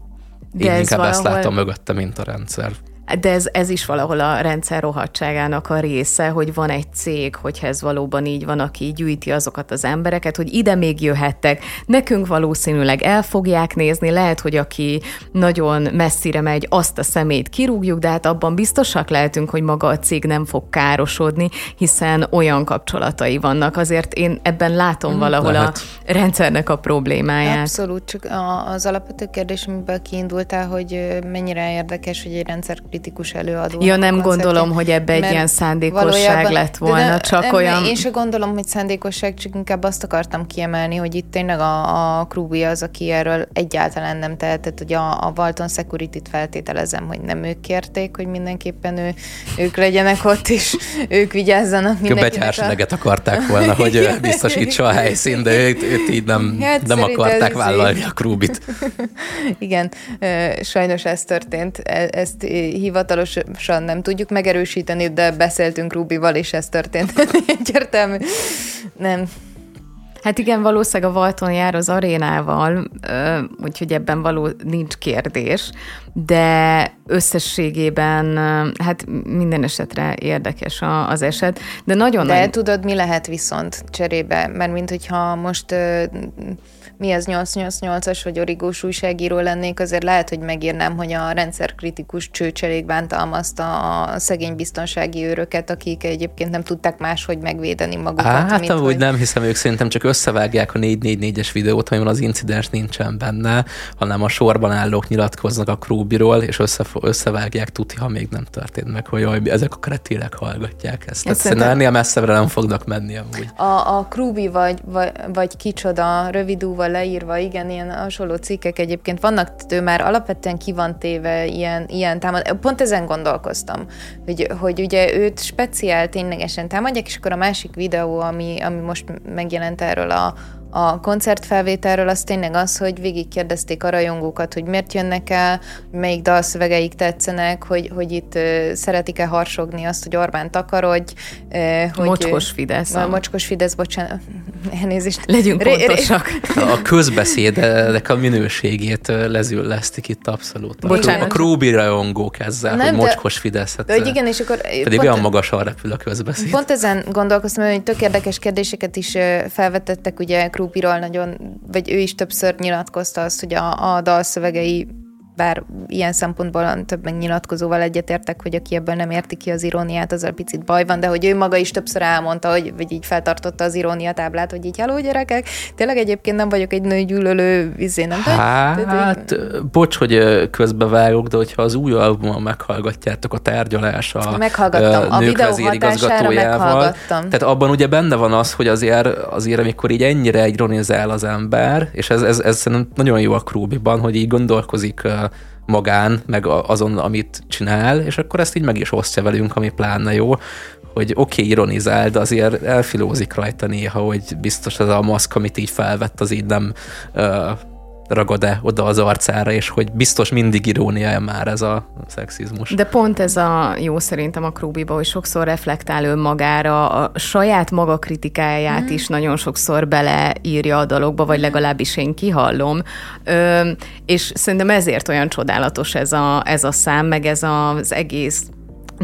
De Én inkább ezt valahol- látom mögötte, mint a rendszer. De ez, ez is valahol a rendszer rohadtságának a része, hogy van egy cég, hogyha ez valóban így van, aki gyűjti azokat az embereket, hogy ide még jöhettek. Nekünk valószínűleg el fogják nézni, lehet, hogy aki nagyon messzire megy, azt a szemét kirúgjuk, de hát abban biztosak lehetünk, hogy maga a cég nem fog károsodni, hiszen olyan kapcsolatai vannak. Azért én ebben látom valahol lehet. a rendszernek a problémáját. Abszolút, csak az alapvető kérdés, amiből kiindultál, hogy mennyire érdekes, hogy egy rendszerkritikus előadó. Ja, nem gondolom, hogy ebbe egy ilyen szándékosság lett de volna, ne- csak nem, olyan... Én se gondolom, hogy szándékosság, csak inkább azt akartam kiemelni, hogy itt tényleg a, a Krubi az, aki erről egyáltalán nem tehetett, hogy a, a Walton Security-t feltételezem, hogy nem ők kérték, hogy mindenképpen ő, ők legyenek ott, és ők vigyázzanak A mindenkinek. betyárseneget akarták volna, hogy *laughs* ö, biztosítsa a helyszín, de őt, őt így nem, Hát nem akarták vállalni a krúbit. *laughs* Igen, sajnos ez történt. E- Ezt ö, hivatalosan nem tudjuk megerősíteni, de beszéltünk Rubival, és ez történt. *laughs* Egyértelmű. Nem. Hát igen, valószínűleg a Valton jár az arénával, úgyhogy ebben való nincs kérdés, de összességében hát minden esetre érdekes a, az eset, de nagyon De nagy... tudod, mi lehet viszont cserébe? Mert mint hogyha most mi az 888-as vagy origós újságíró lennék, azért lehet, hogy megírnám, hogy a rendszerkritikus csőcserék bántalmazta a szegény biztonsági őröket, akik egyébként nem tudták máshogy megvédeni magukat. Hát mint amúgy hogy... nem hiszem, ők szerintem csak összevágják a 444-es videót, amiben az incidens nincsen benne, hanem a sorban állók nyilatkoznak a krúbiról, és össze, összevágják tuti, ha még nem történt meg, hogy jaj, ezek a kretének hallgatják ezt. Tehát szerintem- ennél messzebbre nem fognak menni amúgy. A, a Krubi vagy, vagy, vagy kicsoda, rövidúval leírva, igen, ilyen hasonló cikkek egyébként vannak, ő már alapvetően ki van téve ilyen, ilyen támad. Pont ezen gondolkoztam, hogy, hogy ugye őt speciál ténylegesen támadják, és akkor a másik videó, ami, ami most megjelent erről a, a koncertfelvételről, az tényleg az, hogy végigkérdezték a rajongókat, hogy miért jönnek el, melyik dalszövegeik tetszenek, hogy, hogy itt szeretik-e harsogni azt, hogy Orbán takarodj, hogy... Mocskos Fidesz. A mocskos Fidesz, bocsánat, *laughs* elnézést. Legyünk Ré- ré- pontosak. A közbeszédek a minőségét lezüllesztik itt abszolút. Bocsánat. a krúbi rajongók ezzel, Nem, hogy de- mocskos Fideszet. De, hogy igen, és akkor Pedig olyan magasan repül a közbeszéd. Pont ezen gondolkoztam, hogy tök érdekes kérdéseket is felvetettek, ugye Krupiról nagyon, vagy ő is többször nyilatkozta azt, hogy a, a dalszövegei bár ilyen szempontból több megnyilatkozóval egyetértek, hogy aki ebből nem érti ki az iróniát, azzal picit baj van, de hogy ő maga is többször elmondta, hogy vagy így feltartotta az irónia táblát, hogy így hello gyerekek, tényleg egyébként nem vagyok egy nőgyűlölő, izé, nem tudom. Hát, bocs, hogy közbevágok, de hogyha az új albumon meghallgatjátok a tárgyalás a Meghallgattam. ö, A nők videó vezérigazgatójával, meghallgattam. Tehát abban ugye benne van az, hogy azért, azért amikor így ennyire ironizál az ember, és ez, ez, ez szerintem nagyon jó a Krúbiban, hogy így gondolkozik magán, meg azon, amit csinál, és akkor ezt így meg is osztja velünk, ami pláne jó, hogy oké, okay, ironizál, de azért elfilózik rajta néha, hogy biztos ez a maszk, amit így felvett, az így nem ö, ragad-e oda az arcára, és hogy biztos mindig irónia már ez a szexizmus. De pont ez a jó szerintem a Krúbiba, hogy sokszor reflektál önmagára, a saját maga kritikáját Mhm. is nagyon sokszor beleírja a dalokba, vagy legalábbis én kihallom. Ö, és szerintem ezért olyan csodálatos ez a, ez a szám, meg ez az egész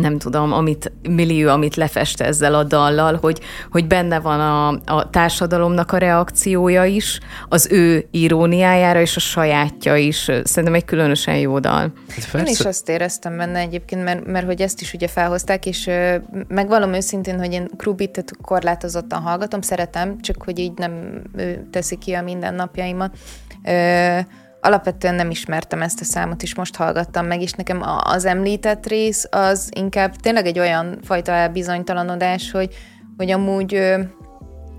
nem tudom, amit millió, amit lefest ezzel a dallal, hogy, hogy benne van a, a társadalomnak a reakciója is, az ő iróniájára és a sajátja is. Szerintem egy különösen jó dal. Hát Én is azt éreztem benne egyébként, mert, mert hogy ezt is ugye felhozták, és ö, megvallom őszintén, hogy én Krubit korlátozottan hallgatom, szeretem, csak hogy így nem teszi ki a mindennapjaimat. Ö, alapvetően nem ismertem ezt a számot, és most hallgattam meg, és nekem az említett rész az inkább tényleg egy olyan fajta elbizonytalanodás, hogy, hogy amúgy,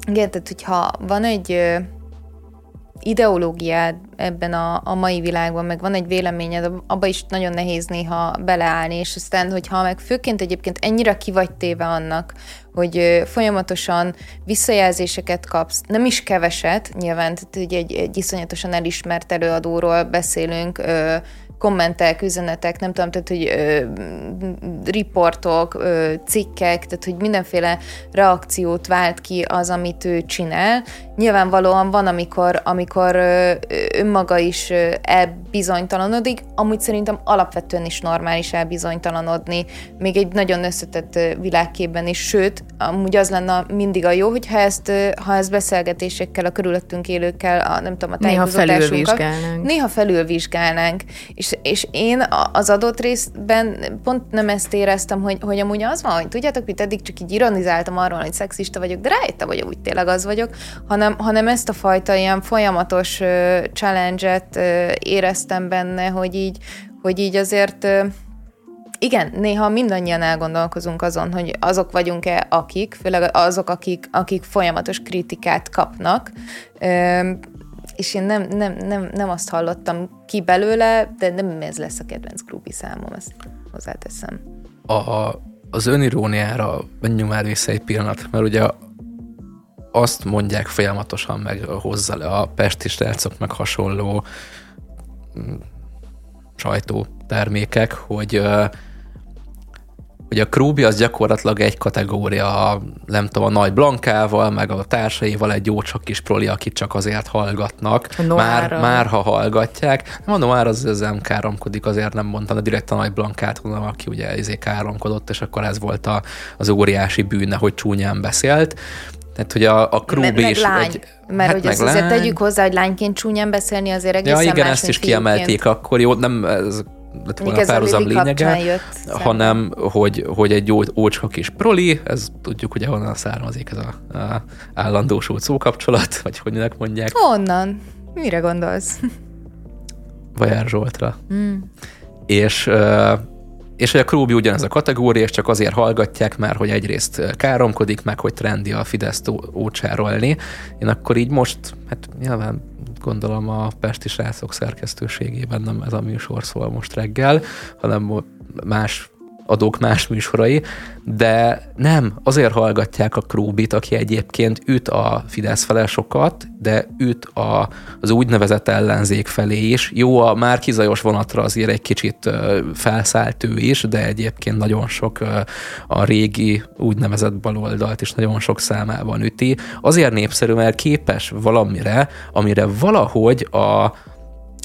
igen, tehát hogyha van egy ideológiád ebben a, a mai világban, meg van egy véleményed, abba is nagyon nehéz néha beleállni, és aztán, hogyha meg főként egyébként ennyire ki vagy téve annak, hogy folyamatosan visszajelzéseket kapsz, nem is keveset, nyilván, tehát egy, egy iszonyatosan elismert előadóról beszélünk, ö, kommentek, üzenetek, nem tudom, tehát, hogy ö, riportok, ö, cikkek, tehát, hogy mindenféle reakciót vált ki az, amit ő csinál. Nyilvánvalóan van, amikor, amikor ö, önmaga is elbizonytalanodik, amúgy szerintem alapvetően is normális elbizonytalanodni, még egy nagyon összetett világképben is, sőt, amúgy az lenne mindig a jó, hogyha ezt, ha ezt beszélgetésekkel, a körülöttünk élőkkel, a, nem tudom, a Néha felülvizsgálnánk. Néha felülvizsgálnánk. És, és én az adott részben pont nem ezt éreztem, hogy, hogy amúgy az van, hogy tudjátok, mit eddig csak így ironizáltam arról, hogy szexista vagyok, de rájöttem, hogy úgy tényleg az vagyok, hanem, hanem ezt a fajta ilyen folyamatos challenge-et éreztem benne, hogy így, hogy így azért igen, néha mindannyian elgondolkozunk azon, hogy azok vagyunk-e akik, főleg azok, akik, akik folyamatos kritikát kapnak, és én nem, nem, nem, nem azt hallottam ki belőle, de nem ez lesz a kedvenc klúbi számom, ezt hozzáteszem. A, az öniróniára menjünk már vissza egy pillanat, mert ugye azt mondják folyamatosan meg hozzá le a pesti srácok, meg hasonló mm, sajtótermékek, hogy hogy a Krúbi az gyakorlatilag egy kategória, nem tudom, a nagy Blankával, meg a társaival egy jó csak kis proli, akit csak azért hallgatnak. Már, már ha hallgatják. Nem mondom, már az, az nem káromkodik, azért nem mondtam, de direkt a nagy Blankát mondom, aki ugye ezért káromkodott, és akkor ez volt a, az óriási bűne, hogy csúnyán beszélt. Tehát, hogy a, a Krúbi is... Lány. Egy, mert hát hogy ezt azért tegyük hozzá, hogy lányként csúnyán beszélni azért egészen Ja, igen, ezt is kiemelték akkor, jó, nem, ez lett volna a párhuzam lényege, jött, hanem hogy, hogy egy jó, ócska kis proli, ez tudjuk ugye honnan származik ez a, a állandósult szókapcsolat, vagy hogy mondják. Honnan? Mire gondolsz? Vajár Zsoltra. Mm. És és hogy a Krúbi ugyanez a kategória, és csak azért hallgatják, mert hogy egyrészt káromkodik, meg hogy trendi a Fideszt ócsárolni. Én akkor így most, hát nyilván gondolom a Pesti srácok szerkesztőségében nem ez a műsor szól most reggel, hanem más adók más műsorai, de nem, azért hallgatják a Krúbit, aki egyébként üt a Fidesz fele sokat, de üt a, az úgynevezett ellenzék felé is. Jó, a Márkizajos vonatra azért egy kicsit felszállt ő is, de egyébként nagyon sok a régi úgynevezett baloldalt is nagyon sok számában üti. Azért népszerű, mert képes valamire, amire valahogy a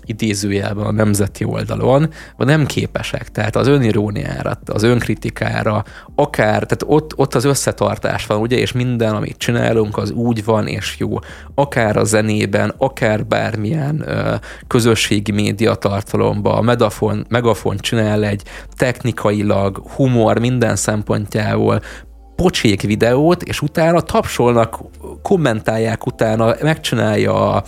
idézőjelben a nemzeti oldalon, vagy nem képesek. Tehát az öniróniára, az önkritikára, akár, tehát ott, ott az összetartás van, ugye, és minden, amit csinálunk, az úgy van és jó. Akár a zenében, akár bármilyen ö, közösségi média tartalomba, a Megafon, Megafon csinál egy technikailag, humor minden szempontjából pocsék videót, és utána tapsolnak, kommentálják utána, megcsinálja a,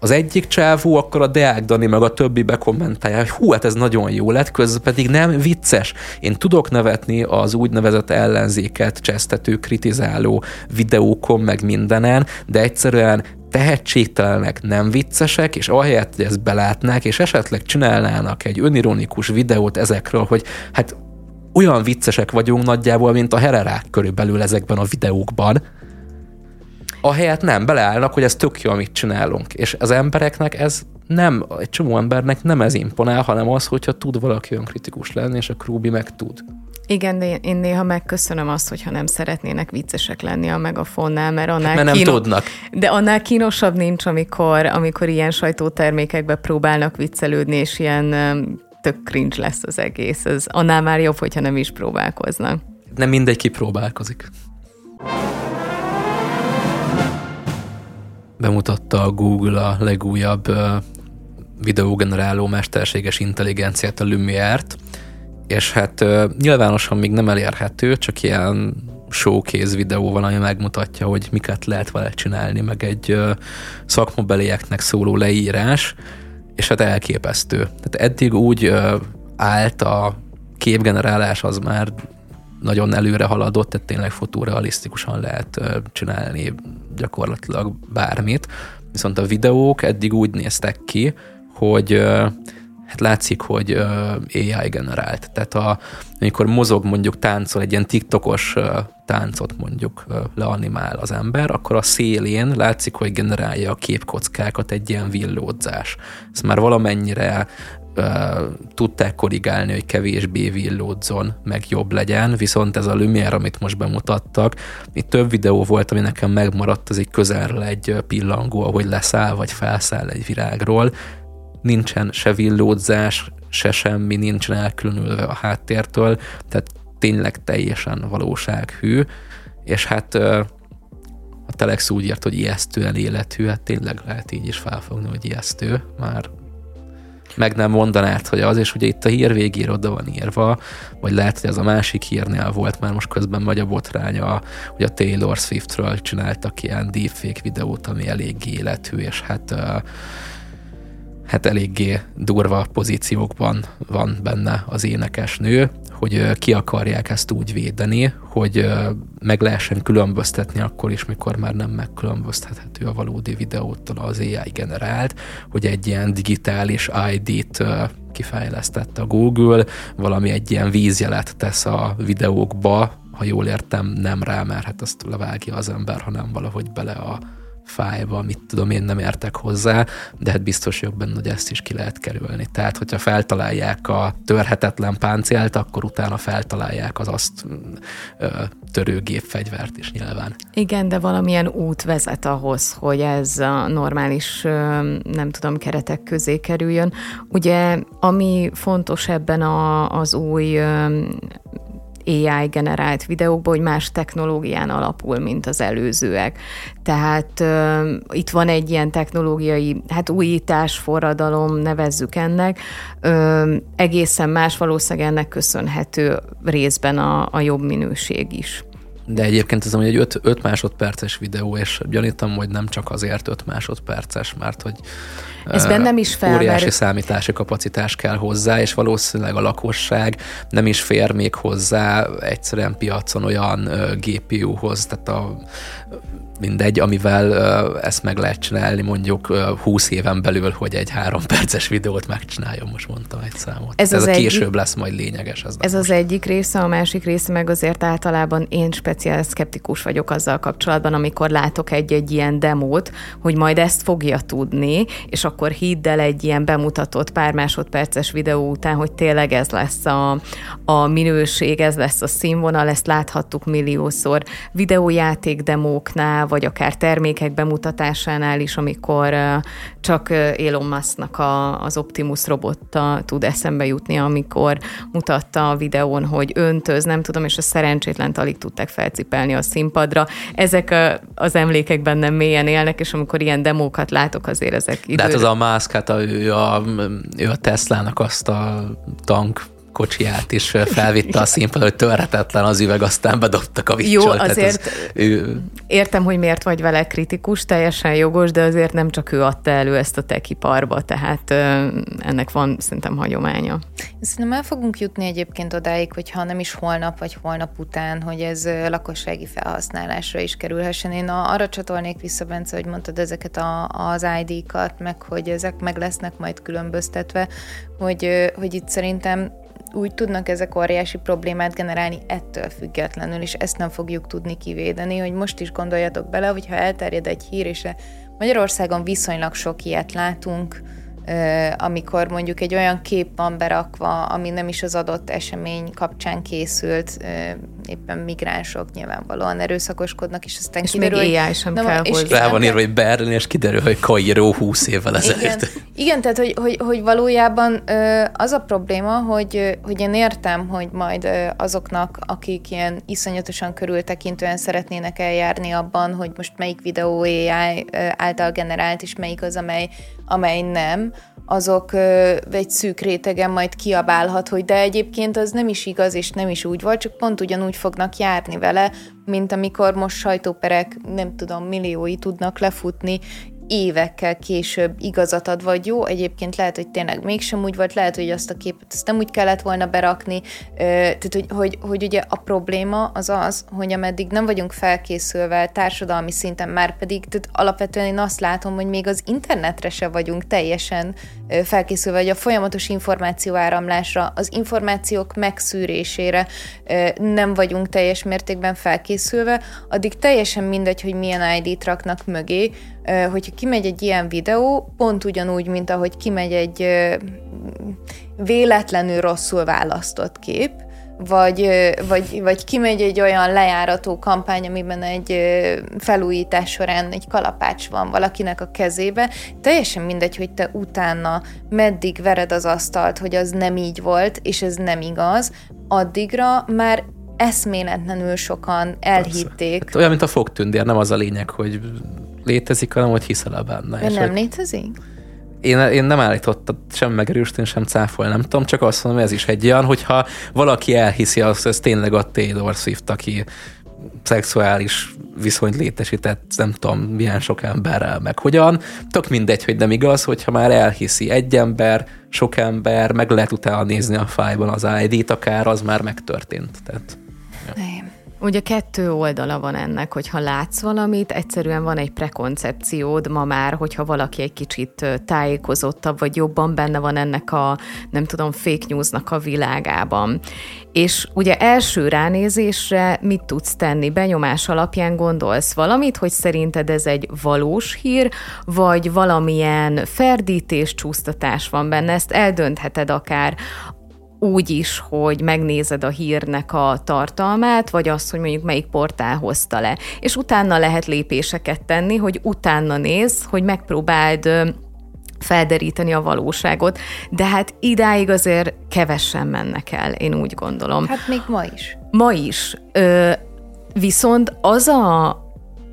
az egyik csávó, akkor a Deák Dani meg a többi bekommentálja, hogy hú, hát ez nagyon jó lett, közben pedig nem vicces. Én tudok nevetni az úgynevezett ellenzéket csesztető, kritizáló videókon, meg mindenen, de egyszerűen tehetségtelenek, nem viccesek, és ahelyett, hogy ezt belátnák, és esetleg csinálnának egy önironikus videót ezekről, hogy hát olyan viccesek vagyunk nagyjából, mint a hererák körülbelül ezekben a videókban, ahelyett nem, beleállnak, hogy ez tök jó, amit csinálunk. És az embereknek ez nem, egy csomó embernek nem ez imponál, hanem az, hogyha tud valaki önkritikus lenni, és a Krúbi meg tud. Igen, de én néha megköszönöm azt, hogyha nem szeretnének viccesek lenni a megafonnál, mert annál, mert nem kíno... tudnak. De annál kínosabb nincs, amikor, amikor ilyen sajtótermékekbe próbálnak viccelődni, és ilyen tök cringe lesz az egész. Ez annál már jobb, hogyha nem is próbálkoznak. Nem mindegy kipróbálkozik. Bemutatta a Google a legújabb videógeneráló mesterséges intelligenciát, a Lumiere-t, és hát nyilvánosan még nem elérhető, csak ilyen showcase videó van, ami megmutatja, hogy miket lehet vele csinálni, meg egy szakmabelieknek szóló leírás, és hát elképesztő. Tehát eddig úgy állt a képgenerálás az már nagyon előre haladott, tehát tényleg fotórealisztikusan lehet csinálni gyakorlatilag bármit. Viszont a videók eddig úgy néztek ki, hogy hát látszik, hogy AI generált. Tehát a, amikor mozog, mondjuk táncol egy ilyen TikTokos táncot mondjuk leanimál az ember, akkor a szélén látszik, hogy generálja a képkockákat egy ilyen villódzás. Ez már valamennyire tudták korrigálni, hogy kevésbé villódzon, meg jobb legyen, viszont ez a Lumière, amit most bemutattak, itt több videó volt, ami nekem megmaradt, az egy közelről egy pillangó, ahogy leszáll vagy felszáll egy virágról, nincsen se villódzás, se semmi, nincsen elkülönülve a háttértől, tehát tényleg teljesen valósághű, és hát a Telex úgy írt, hogy ijesztően életű, hát tényleg lehet így is felfogni, hogy ijesztő, már meg nem mondanád, hogy az, és ugye itt a hír végére oda van írva, vagy lehet, hogy ez a másik hírnél volt, már most közben megy a botránya, hogy a Taylor Swiftről csináltak ilyen deepfake videót, ami elég életű, és hát hát eléggé durva pozíciókban van benne az énekesnő, hogy ki akarják ezt úgy védeni, hogy meg lehessen különböztetni akkor is, mikor már nem megkülönböztethető a valódi videótól az AI generált, hogy egy ilyen digitális ID-t kifejlesztett a Google, valami egy ilyen vízjelet tesz a videókba, ha jól értem, nem rá, mert hát azt levágja az ember, hanem valahogy bele a fájba, mit tudom én nem értek hozzá, de hát biztos vagyok benne, hogy ezt is ki lehet kerülni. Tehát, hogyha feltalálják a törhetetlen páncélt, akkor utána feltalálják az azt ö, törő gépfegyvert is nyilván. Igen, de valamilyen út vezet ahhoz, hogy ez a normális, nem tudom, keretek közé kerüljön. Ugye, ami fontos ebben a, az új AI generált videókban, hogy más technológián alapul, mint az előzőek. Tehát uh, itt van egy ilyen technológiai, hát újítás, forradalom, nevezzük ennek. Uh, egészen más valószínűleg ennek köszönhető részben a, a jobb minőség is. De egyébként ez egy 5 másodperces videó, és gyanítom, hogy nem csak azért 5 másodperces, mert hogy ez bennem is fel, óriási mert... számítási kapacitás kell hozzá, és valószínűleg a lakosság nem is fér még hozzá egyszerűen piacon olyan GPU-hoz, tehát a mindegy, amivel uh, ezt meg lehet csinálni mondjuk uh, 20 éven belül, hogy egy három *laughs* perces videót megcsináljon, most mondtam egy számot. Ez, ez az a később egyik, lesz majd lényeges. Ez, ez az egyik része, a másik része meg azért általában én speciál szkeptikus vagyok azzal kapcsolatban, amikor látok egy-egy ilyen demót, hogy majd ezt fogja tudni, és akkor hidd el egy ilyen bemutatott pár másodperces videó után, hogy tényleg ez lesz a, a minőség, ez lesz a színvonal, ezt láthattuk milliószor videójáték demóknál, vagy akár termékek bemutatásánál is, amikor csak Elon Musknak a, az Optimus robotta tud eszembe jutni, amikor mutatta a videón, hogy öntöz, nem tudom, és a szerencsétlen alig tudták felcipelni a színpadra. Ezek az emlékek bennem mélyen élnek, és amikor ilyen demókat látok, azért ezek időre... De hát az a Musk, hát a, ő, a, ő a Teslának azt a tank kocsiját is felvitte a *laughs* színpadra, hogy törhetetlen az üveg, aztán bedobtak a vicsol. Jó, azért ez, ő... értem, hogy miért vagy vele kritikus, teljesen jogos, de azért nem csak ő adta elő ezt a tekiparba, tehát ennek van szerintem hagyománya. Szerintem el fogunk jutni egyébként odáig, hogy ha nem is holnap, vagy holnap után, hogy ez lakossági felhasználásra is kerülhessen. Én arra csatolnék vissza, Bence, hogy mondtad ezeket a, az ID-kat, meg hogy ezek meg lesznek majd különböztetve, hogy, hogy itt szerintem úgy tudnak ezek óriási problémát generálni ettől függetlenül, és ezt nem fogjuk tudni kivédeni, hogy most is gondoljatok bele, hogyha elterjed egy hír, és Magyarországon viszonylag sok ilyet látunk, amikor mondjuk egy olyan kép van berakva, ami nem is az adott esemény kapcsán készült, éppen migránsok nyilvánvalóan erőszakoskodnak, és aztán és kiderül, még AI sem kell és hozzá. Rá van írva, hogy Berlin, és kiderül, hogy Kairó 20 évvel ezelőtt. Igen, igen tehát hogy, hogy, hogy valójában az a probléma, hogy, hogy én értem, hogy majd azoknak, akik ilyen iszonyatosan körültekintően szeretnének eljárni abban, hogy most melyik videó AI által generált, és melyik az, amely, amely nem, azok egy szűk rétegen majd kiabálhat, hogy de egyébként az nem is igaz, és nem is úgy volt, csak pont ugyanúgy fognak járni vele, mint amikor most sajtóperek, nem tudom, milliói tudnak lefutni évekkel később igazat ad, vagy. Jó, egyébként lehet, hogy tényleg mégsem úgy volt, lehet, hogy azt a képet ezt nem úgy kellett volna berakni, tehát hogy, hogy, hogy ugye a probléma az az, hogy ameddig nem vagyunk felkészülve társadalmi szinten, már pedig, tehát alapvetően én azt látom, hogy még az internetre se vagyunk teljesen felkészülve, hogy a folyamatos információáramlásra, az információk megszűrésére nem vagyunk teljes mértékben felkészülve, addig teljesen mindegy, hogy milyen ID-t raknak mögé, hogyha kimegy egy ilyen videó, pont ugyanúgy, mint ahogy kimegy egy véletlenül rosszul választott kép, vagy, vagy, vagy kimegy egy olyan lejárató kampány, amiben egy felújítás során egy kalapács van valakinek a kezébe, teljesen mindegy, hogy te utána meddig vered az asztalt, hogy az nem így volt, és ez nem igaz, addigra már eszméletlenül sokan elhitték. Hát olyan, mint a fogtündér, nem az a lényeg, hogy létezik, hanem hogy hiszel benne. De nem hogy... létezik? én, én nem állítottam sem megerősíteni, sem cáfolni, nem tudom, csak azt mondom, ez is egy olyan, hogyha valaki elhiszi azt, ez tényleg a Taylor Swift, aki szexuális viszonyt létesített, nem tudom, milyen sok emberrel, meg hogyan. Tök mindegy, hogy nem igaz, hogyha már elhiszi egy ember, sok ember, meg lehet utána nézni a fájban az ID-t, akár az már megtörtént. Tehát, ja. Ugye kettő oldala van ennek, hogyha látsz valamit, egyszerűen van egy prekoncepciód ma már, hogyha valaki egy kicsit tájékozottabb, vagy jobban benne van ennek a, nem tudom, fake newsnak a világában. És ugye első ránézésre mit tudsz tenni? Benyomás alapján gondolsz valamit, hogy szerinted ez egy valós hír, vagy valamilyen ferdítés, csúsztatás van benne, ezt eldöntheted akár úgy is, hogy megnézed a hírnek a tartalmát, vagy azt, hogy mondjuk melyik portál hozta le. És utána lehet lépéseket tenni, hogy utána néz, hogy megpróbáld felderíteni a valóságot, de hát idáig azért kevesen mennek el, én úgy gondolom. Hát még ma is. Ma is. Ö, viszont az a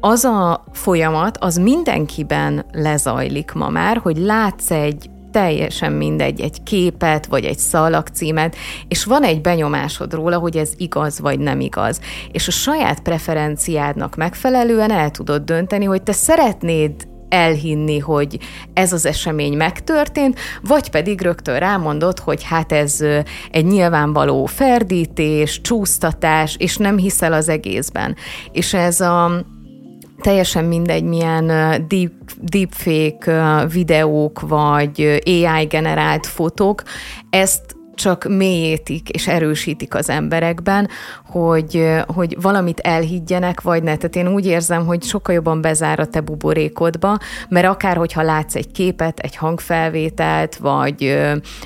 az a folyamat, az mindenkiben lezajlik ma már, hogy látsz egy teljesen mindegy, egy képet, vagy egy szalagcímet, és van egy benyomásod róla, hogy ez igaz, vagy nem igaz. És a saját preferenciádnak megfelelően el tudod dönteni, hogy te szeretnéd elhinni, hogy ez az esemény megtörtént, vagy pedig rögtön rámondod, hogy hát ez egy nyilvánvaló ferdítés, csúsztatás, és nem hiszel az egészben. És ez a teljesen mindegy, milyen deep, deepfake videók, vagy AI generált fotók, ezt csak mélyítik és erősítik az emberekben, hogy, hogy valamit elhiggyenek, vagy ne. Tehát én úgy érzem, hogy sokkal jobban bezár a te buborékodba, mert akár, hogyha látsz egy képet, egy hangfelvételt, vagy,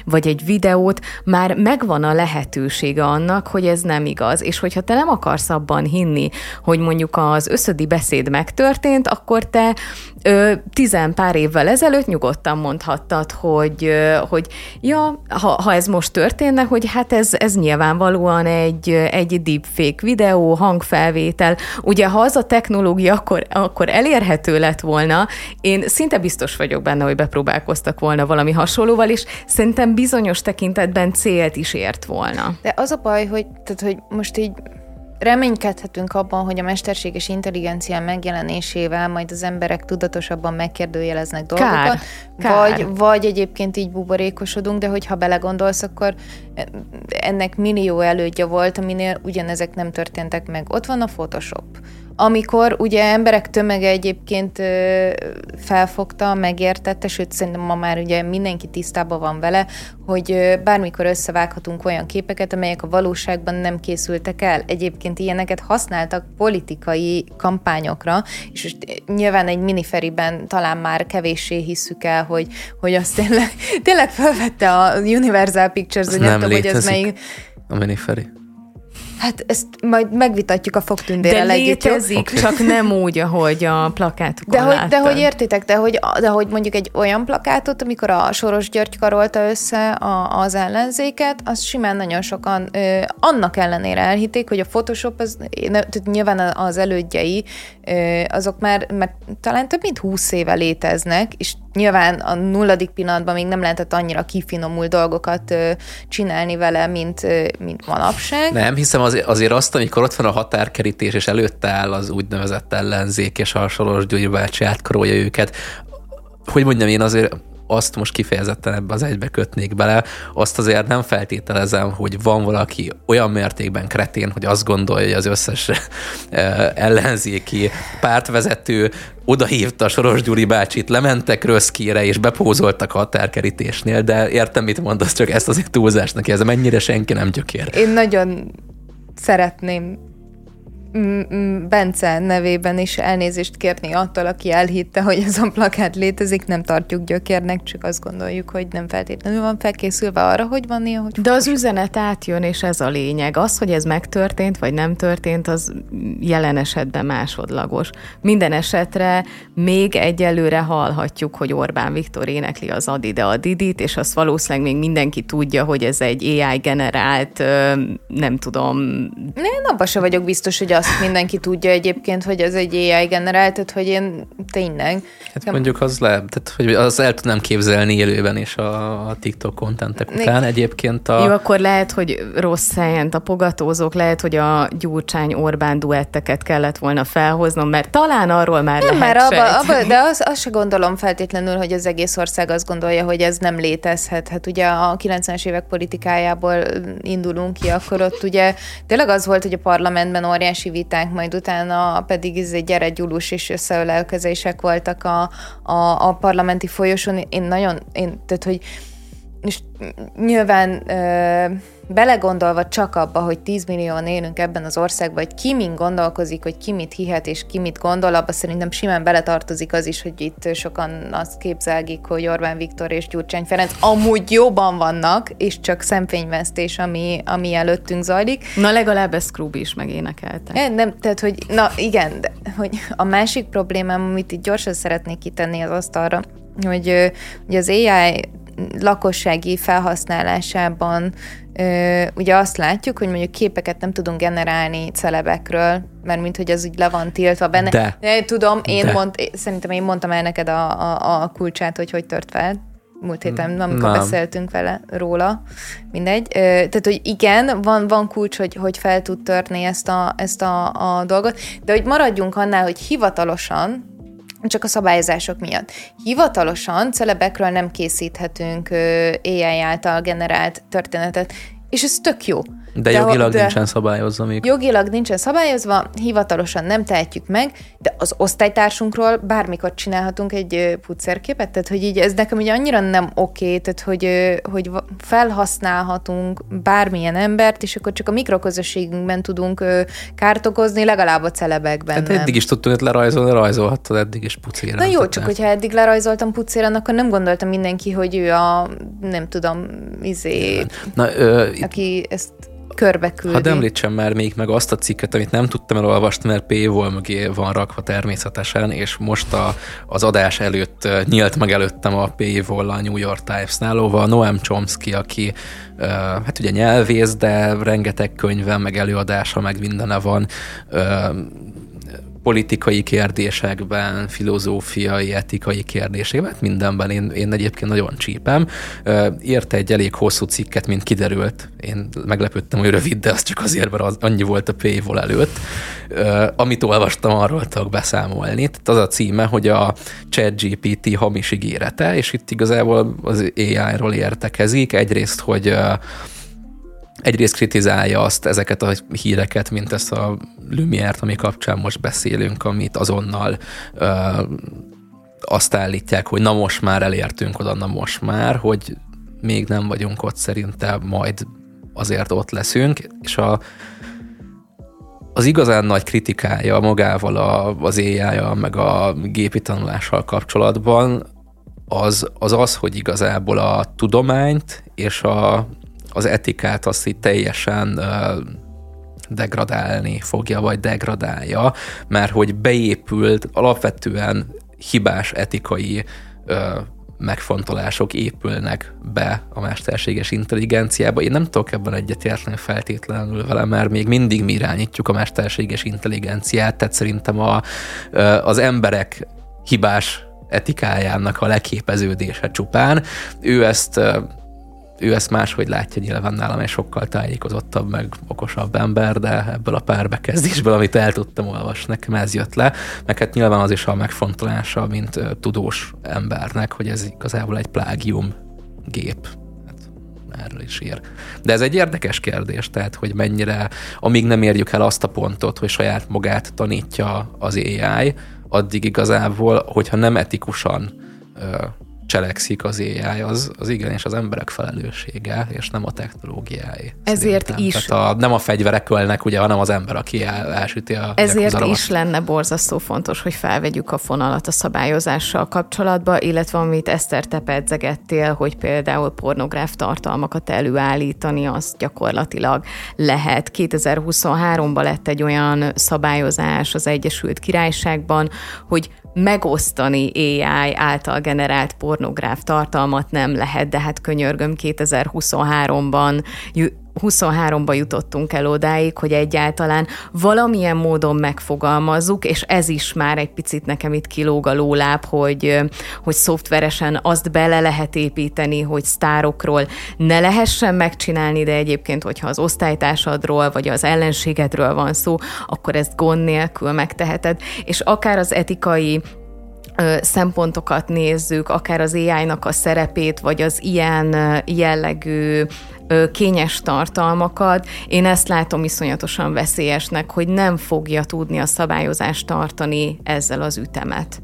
vagy egy videót, már megvan a lehetősége annak, hogy ez nem igaz. És hogyha te nem akarsz abban hinni, hogy mondjuk az összödi beszéd megtörtént, akkor te ö, tizen pár évvel ezelőtt nyugodtan mondhattad, hogy, hogy ja, ha, ha ez most történne, hogy hát ez, ez nyilvánvalóan egy, egy deepfake videó, hangfelvétel. Ugye, ha az a technológia akkor, akkor elérhető lett volna, én szinte biztos vagyok benne, hogy bepróbálkoztak volna valami hasonlóval, és szerintem bizonyos tekintetben célt is ért volna. De az a baj, hogy, tehát, hogy most így reménykedhetünk abban, hogy a mesterséges intelligencia megjelenésével majd az emberek tudatosabban megkérdőjeleznek dolgokat, kár, kár. Vagy, vagy egyébként így buborékosodunk, de hogyha belegondolsz, akkor ennek millió elődje volt, aminél ugyanezek nem történtek meg. Ott van a Photoshop, amikor ugye emberek tömege egyébként felfogta, megértette, sőt szerintem ma már ugye mindenki tisztában van vele, hogy bármikor összevághatunk olyan képeket, amelyek a valóságban nem készültek el. Egyébként ilyeneket használtak politikai kampányokra, és nyilván egy miniferiben talán már kevéssé hisszük el, hogy, hogy azt tényleg, tényleg felvette a Universal Pictures, hogy nem, nem hogy ez melyik... A miniferi. Hát ezt majd megvitatjuk a fogtündére De létezik, okay. csak nem úgy, ahogy a plakátokon de hogy, de hogy értitek, de hogy, de hogy mondjuk egy olyan plakátot, amikor a Soros György karolta össze a, az ellenzéket, az simán nagyon sokan ö, annak ellenére elhitték, hogy a Photoshop, az, tehát nyilván az elődjei, ö, azok már, már talán több mint húsz éve léteznek, és nyilván a nulladik pillanatban még nem lehetett annyira kifinomult dolgokat ö, csinálni vele, mint, ö, mint manapság. Nem, hiszem az, azért azt, amikor ott van a határkerítés, és előtte áll az úgynevezett ellenzék, és a Soros bácsi átkarolja őket, hogy mondjam, én azért azt most kifejezetten ebbe az egybe kötnék bele, azt azért nem feltételezem, hogy van valaki olyan mértékben kretén, hogy azt gondolja, hogy az összes *laughs* eh, ellenzéki pártvezető odahívta Soros Gyuri bácsit, lementek Röszkére és bepózoltak a határkerítésnél, de értem, mit mondasz, csak ezt azért túlzásnak érzem, mennyire senki nem gyökér. Én nagyon szeretném Bence nevében is elnézést kérni attól, aki elhitte, hogy ez a plakát létezik, nem tartjuk gyökérnek, csak azt gondoljuk, hogy nem feltétlenül van felkészülve arra, hogy van ilyen, hogy... De az üzenet átjön, és ez a lényeg. Az, hogy ez megtörtént, vagy nem történt, az jelen esetben másodlagos. Minden esetre még egyelőre hallhatjuk, hogy Orbán Viktor énekli az Adide a Didit, és azt valószínűleg még mindenki tudja, hogy ez egy AI generált, nem tudom... Én abban se vagyok biztos, hogy azt mindenki tudja egyébként, hogy ez egy AI generált, tehát hogy én tényleg... Hát mondjuk az le, tehát hogy az el tudnám képzelni élőben is a, a TikTok kontentek után. Egyébként a... Jó, akkor lehet, hogy rossz helyen tapogatózók, lehet, hogy a Gyurcsány-Orbán duetteket kellett volna felhoznom, mert talán arról már nem, lehet mert abba, abba, De azt az se gondolom feltétlenül, hogy az egész ország azt gondolja, hogy ez nem létezhet. Hát ugye a 90-es évek politikájából indulunk ki, akkor ott ugye tényleg az volt, hogy a parlamentben óriási vitánk, majd utána pedig egy gyere gyulus és összeölelkezések voltak a, a, a parlamenti folyosón. Én nagyon, én, tehát hogy és nyilván ö, belegondolva csak abba, hogy 10 millióan élünk ebben az országban, hogy ki min gondolkozik, hogy ki mit hihet és ki mit gondol, abba szerintem simán beletartozik az is, hogy itt sokan azt képzelgik, hogy Orbán Viktor és Gyurcsány Ferenc amúgy jobban vannak, és csak szemfényvesztés, ami, ami előttünk zajlik. Na legalább ezt Krúbi is megénekelte. Nem, nem, tehát, hogy na igen, de, hogy a másik problémám, amit itt gyorsan szeretnék kitenni az asztalra, hogy, hogy az AI lakossági felhasználásában ö, ugye azt látjuk, hogy mondjuk képeket nem tudunk generálni celebekről, mert mint hogy az úgy le van tiltva benne. De. de tudom, én De. Mond, szerintem én mondtam el neked a, a, a kulcsát, hogy hogy tört fel múlt héten, amikor nem. beszéltünk vele róla, mindegy. Tehát, hogy igen, van, van kulcs, hogy, hogy fel tud törni ezt a, ezt a, a dolgot, de hogy maradjunk annál, hogy hivatalosan csak a szabályozások miatt. Hivatalosan celebekről nem készíthetünk AI által generált történetet, és ez tök jó. De, jogilag de nincsen szabályozva még. Jogilag nincsen szabályozva, hivatalosan nem tehetjük meg, de az osztálytársunkról bármikor csinálhatunk egy pucerképet, tehát hogy így ez nekem ugye annyira nem oké, tehát hogy, hogy felhasználhatunk bármilyen embert, és akkor csak a mikroközösségünkben tudunk kárt okozni, legalább a celebekben. Hát eddig is tudtuk hogy lerajzolni, rajzolhattad eddig is pucéran. Na jó, csak hogyha eddig lerajzoltam pucéran, akkor nem gondoltam mindenki, hogy ő a, nem tudom, izé, Na, ö, aki ezt körbe küldi. Hadd említsem már még meg azt a cikket, amit nem tudtam elolvasni, mert Paywall mögé van rakva természetesen, és most a, az adás előtt nyílt meg előttem a Paywall a New York Times-nál, Noam Chomsky, aki hát ugye nyelvész, de rengeteg könyve, meg előadása, meg mindene van politikai kérdésekben, filozófiai, etikai kérdésekben, hát mindenben én, én egyébként nagyon csípem. Érte egy elég hosszú cikket, mint kiderült. Én meglepődtem, hogy rövid, de az csak azért, mert az, annyi volt a paywall előtt. Amit olvastam, arról tudok beszámolni. Tehát az a címe, hogy a ChatGPT hamis ígérete, és itt igazából az AI-ról értekezik. Egyrészt, hogy egyrészt kritizálja azt, ezeket a híreket, mint ezt a Lumière-t, ami kapcsán most beszélünk, amit azonnal ö, azt állítják, hogy na most már elértünk oda, na most már, hogy még nem vagyunk ott, szerintem majd azért ott leszünk, és a, az igazán nagy kritikája magával a, az ai meg a gépi tanulással kapcsolatban az, az az, hogy igazából a tudományt és a, az etikát azt itt teljesen degradálni fogja, vagy degradálja, mert hogy beépült alapvetően hibás etikai megfontolások épülnek be a mesterséges intelligenciába. Én nem tudok ebben egyetérteni feltétlenül vele, mert még mindig mi irányítjuk a mesterséges intelligenciát, tehát szerintem a, az emberek hibás etikájának a leképeződése csupán. Ő ezt ő ezt máshogy látja nyilván nálam, egy sokkal tájékozottabb, meg okosabb ember, de ebből a pár bekezdésből, amit el tudtam olvasni, nekem ez jött le, meg hát nyilván az is a megfontolása, mint tudós embernek, hogy ez igazából egy plágium gép hát erről is ír. De ez egy érdekes kérdés, tehát, hogy mennyire, amíg nem érjük el azt a pontot, hogy saját magát tanítja az AI, addig igazából, hogyha nem etikusan cselekszik az AI, az, az igenis az emberek felelőssége, és nem a technológiái. Ezért szerintem. is. Tehát a, nem a fegyverek ölnek, ugye, hanem az ember, aki el, elsüti a Ezért is lenne borzasztó fontos, hogy felvegyük a fonalat a szabályozással kapcsolatba, illetve amit Eszter te pedzegettél, hogy például pornográf tartalmakat előállítani, az gyakorlatilag lehet. 2023-ban lett egy olyan szabályozás az Egyesült Királyságban, hogy megosztani AI által generált pornográf tartalmat nem lehet, de hát könyörgöm 2023-ban 23-ba jutottunk el odáig, hogy egyáltalán valamilyen módon megfogalmazzuk, és ez is már egy picit nekem itt kilóg a lóláb, hogy, hogy szoftveresen azt bele lehet építeni, hogy sztárokról ne lehessen megcsinálni, de egyébként, hogyha az osztálytársadról vagy az ellenségedről van szó, akkor ezt gond nélkül megteheted, és akár az etikai szempontokat nézzük, akár az AI-nak a szerepét, vagy az ilyen jellegű kényes tartalmakat, én ezt látom iszonyatosan veszélyesnek, hogy nem fogja tudni a szabályozást tartani ezzel az ütemet.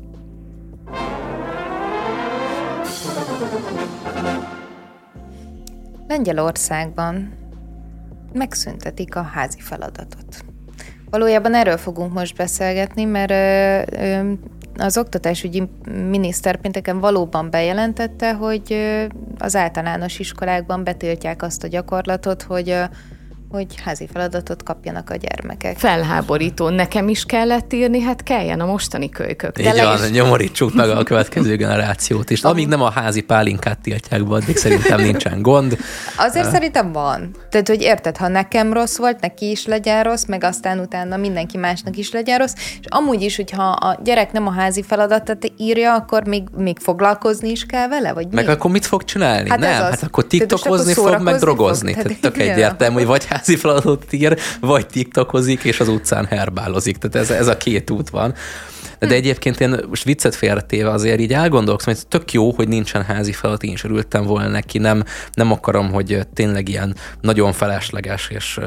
Lengyelországban megszüntetik a házi feladatot. Valójában erről fogunk most beszélgetni, mert az oktatásügyi miniszter pénteken valóban bejelentette, hogy az általános iskolákban betiltják azt a gyakorlatot, hogy hogy házi feladatot kapjanak a gyermekek. Felháborító. Nekem is kellett írni, hát kelljen a mostani kölykök. Így van, is... nyomorítsuk meg a következő generációt is. Amíg nem a házi pálinkát tiltják be, addig szerintem nincsen gond. Azért uh... szerintem van. Tehát, hogy érted, ha nekem rossz volt, neki is legyen rossz, meg aztán utána mindenki másnak is legyen rossz, és amúgy is, hogyha a gyerek nem a házi feladatot írja, akkor még, még foglalkozni is kell vele, vagy Meg mi? akkor mit fog csinálni? Hát nem, hát akkor tiktokozni fog, meg drogozni. Fog. Tehát tök egyértelmű, hogy vagy házi feladatot ír, vagy tiktokozik, és az utcán herbálozik. Tehát ez, ez a két út van. De egyébként én most viccet félretéve azért így elgondolkozom, hogy tök jó, hogy nincsen házi feladat, én is örültem volna neki, nem, nem akarom, hogy tényleg ilyen nagyon felesleges, és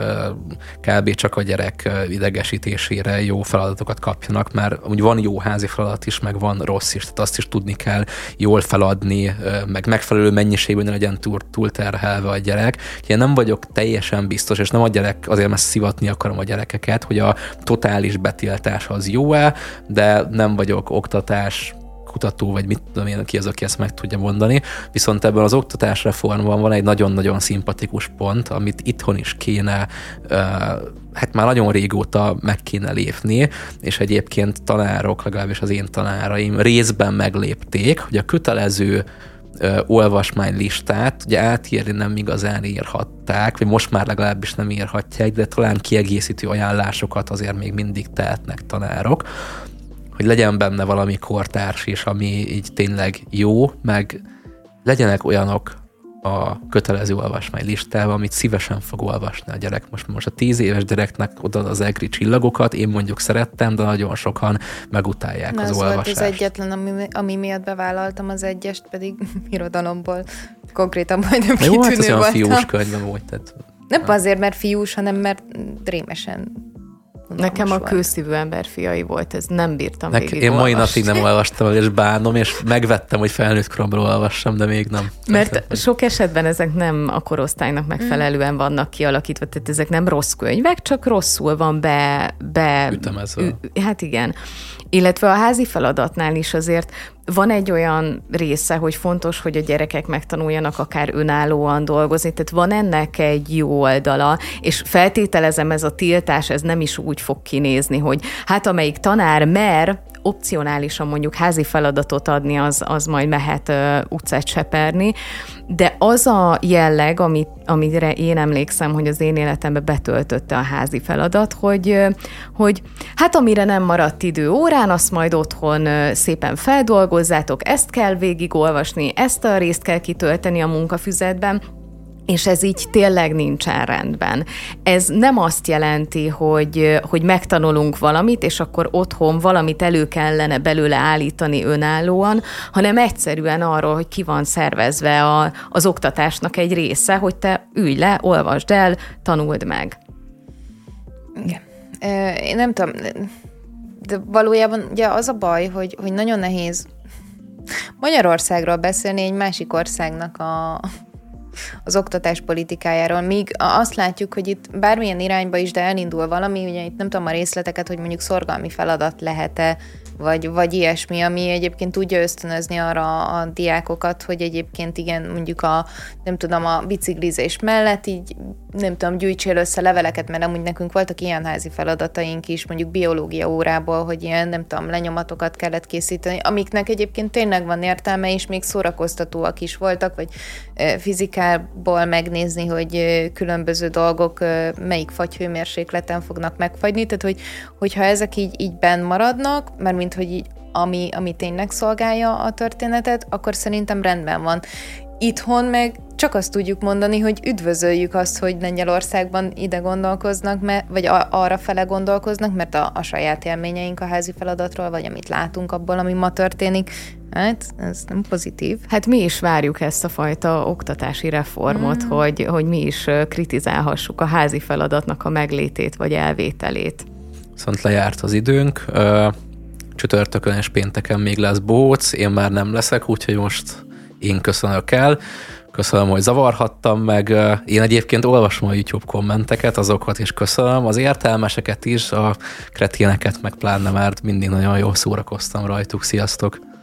kb. csak a gyerek idegesítésére jó feladatokat kapjanak, mert úgy van jó házi feladat is, meg van rossz is, tehát azt is tudni kell jól feladni, meg megfelelő mennyiségben ne legyen túl, túlterhelve a gyerek. Én nem vagyok teljesen biztos, és nem a gyerek, azért mert szivatni akarom a gyerekeket, hogy a totális betiltás az jó-e, de nem vagyok oktatás kutató, vagy mit tudom én, ki az, aki ezt meg tudja mondani. Viszont ebben az oktatás reformban van egy nagyon-nagyon szimpatikus pont, amit itthon is kéne, hát már nagyon régóta meg kéne lépni, és egyébként tanárok, legalábbis az én tanáraim részben meglépték, hogy a kötelező olvasmánylistát ugye átírni nem igazán írhatták, vagy most már legalábbis nem írhatják, de talán kiegészítő ajánlásokat azért még mindig tehetnek tanárok hogy legyen benne valami kortárs is, ami így tényleg jó, meg legyenek olyanok a kötelező olvasmány listával, amit szívesen fog olvasni a gyerek. Most, most a tíz éves gyereknek oda az egri csillagokat, én mondjuk szerettem, de nagyon sokan megutálják Na, az olvasást. volt az egyetlen, ami, ami miatt bevállaltam az egyest, pedig *laughs* irodalomból konkrétan majdnem kitűnő Jó, hát az olyan fiús könyv volt. Tehát, nem azért, mert fiús, hanem mert rémesen Nekem a kőszívű ember fiai volt, ez nem bírtam Nek, Én mai napig nem olvastam és bánom, és megvettem, hogy felnőtt koromban olvassam, de még nem. Mert sok esetben ezek nem a korosztálynak megfelelően vannak kialakítva, tehát ezek nem rossz könyvek, csak rosszul van be... be Ütemezve. Hát igen. Illetve a házi feladatnál is azért van egy olyan része, hogy fontos, hogy a gyerekek megtanuljanak akár önállóan dolgozni, tehát van ennek egy jó oldala, és feltételezem ez a tiltás, ez nem is úgy fog kinézni, hogy hát amelyik tanár mer opcionálisan mondjuk házi feladatot adni, az, az majd mehet uh, utcát seperni, de az a jelleg, amit, amire én emlékszem, hogy az én életembe betöltötte a házi feladat, hogy, hogy hát amire nem maradt idő órán, azt majd otthon szépen feldolgozzátok, ezt kell végigolvasni, ezt a részt kell kitölteni a munkafüzetben, és ez így tényleg nincsen rendben. Ez nem azt jelenti, hogy, hogy megtanulunk valamit, és akkor otthon valamit elő kellene belőle állítani önállóan, hanem egyszerűen arról, hogy ki van szervezve a, az oktatásnak egy része, hogy te ülj le, olvasd el, tanuld meg. Igen. Én nem tudom, de valójában ugye az a baj, hogy, hogy nagyon nehéz Magyarországról beszélni egy másik országnak a, az oktatás politikájáról, míg azt látjuk, hogy itt bármilyen irányba is, de elindul valami, ugye itt nem tudom a részleteket, hogy mondjuk szorgalmi feladat lehet-e vagy, vagy ilyesmi, ami egyébként tudja ösztönözni arra a diákokat, hogy egyébként igen, mondjuk a, nem tudom, a biciklizés mellett így, nem tudom, gyűjtsél össze leveleket, mert amúgy nekünk voltak ilyen házi feladataink is, mondjuk biológia órából, hogy ilyen, nem tudom, lenyomatokat kellett készíteni, amiknek egyébként tényleg van értelme, és még szórakoztatóak is voltak, vagy fizikából megnézni, hogy különböző dolgok melyik fagyhőmérsékleten fognak megfagyni, tehát hogy, hogyha ezek így, így benn maradnak, mert mint hogy így, ami, ami tényleg szolgálja a történetet, akkor szerintem rendben van. Itthon meg csak azt tudjuk mondani, hogy üdvözöljük azt, hogy Lengyelországban ide gondolkoznak, mert, vagy a, arra fele gondolkoznak, mert a, a saját élményeink a házi feladatról, vagy amit látunk abból, ami ma történik, hát ez nem pozitív. Hát mi is várjuk ezt a fajta oktatási reformot, mm. hogy, hogy mi is kritizálhassuk a házi feladatnak a meglétét, vagy elvételét. Viszont lejárt az időnk csütörtökön és pénteken még lesz bóc, én már nem leszek, úgyhogy most én köszönök el. Köszönöm, hogy zavarhattam meg. Én egyébként olvasom a YouTube kommenteket, azokat is köszönöm. Az értelmeseket is, a kreténeket meg pláne, mert mindig nagyon jól szórakoztam rajtuk. Sziasztok!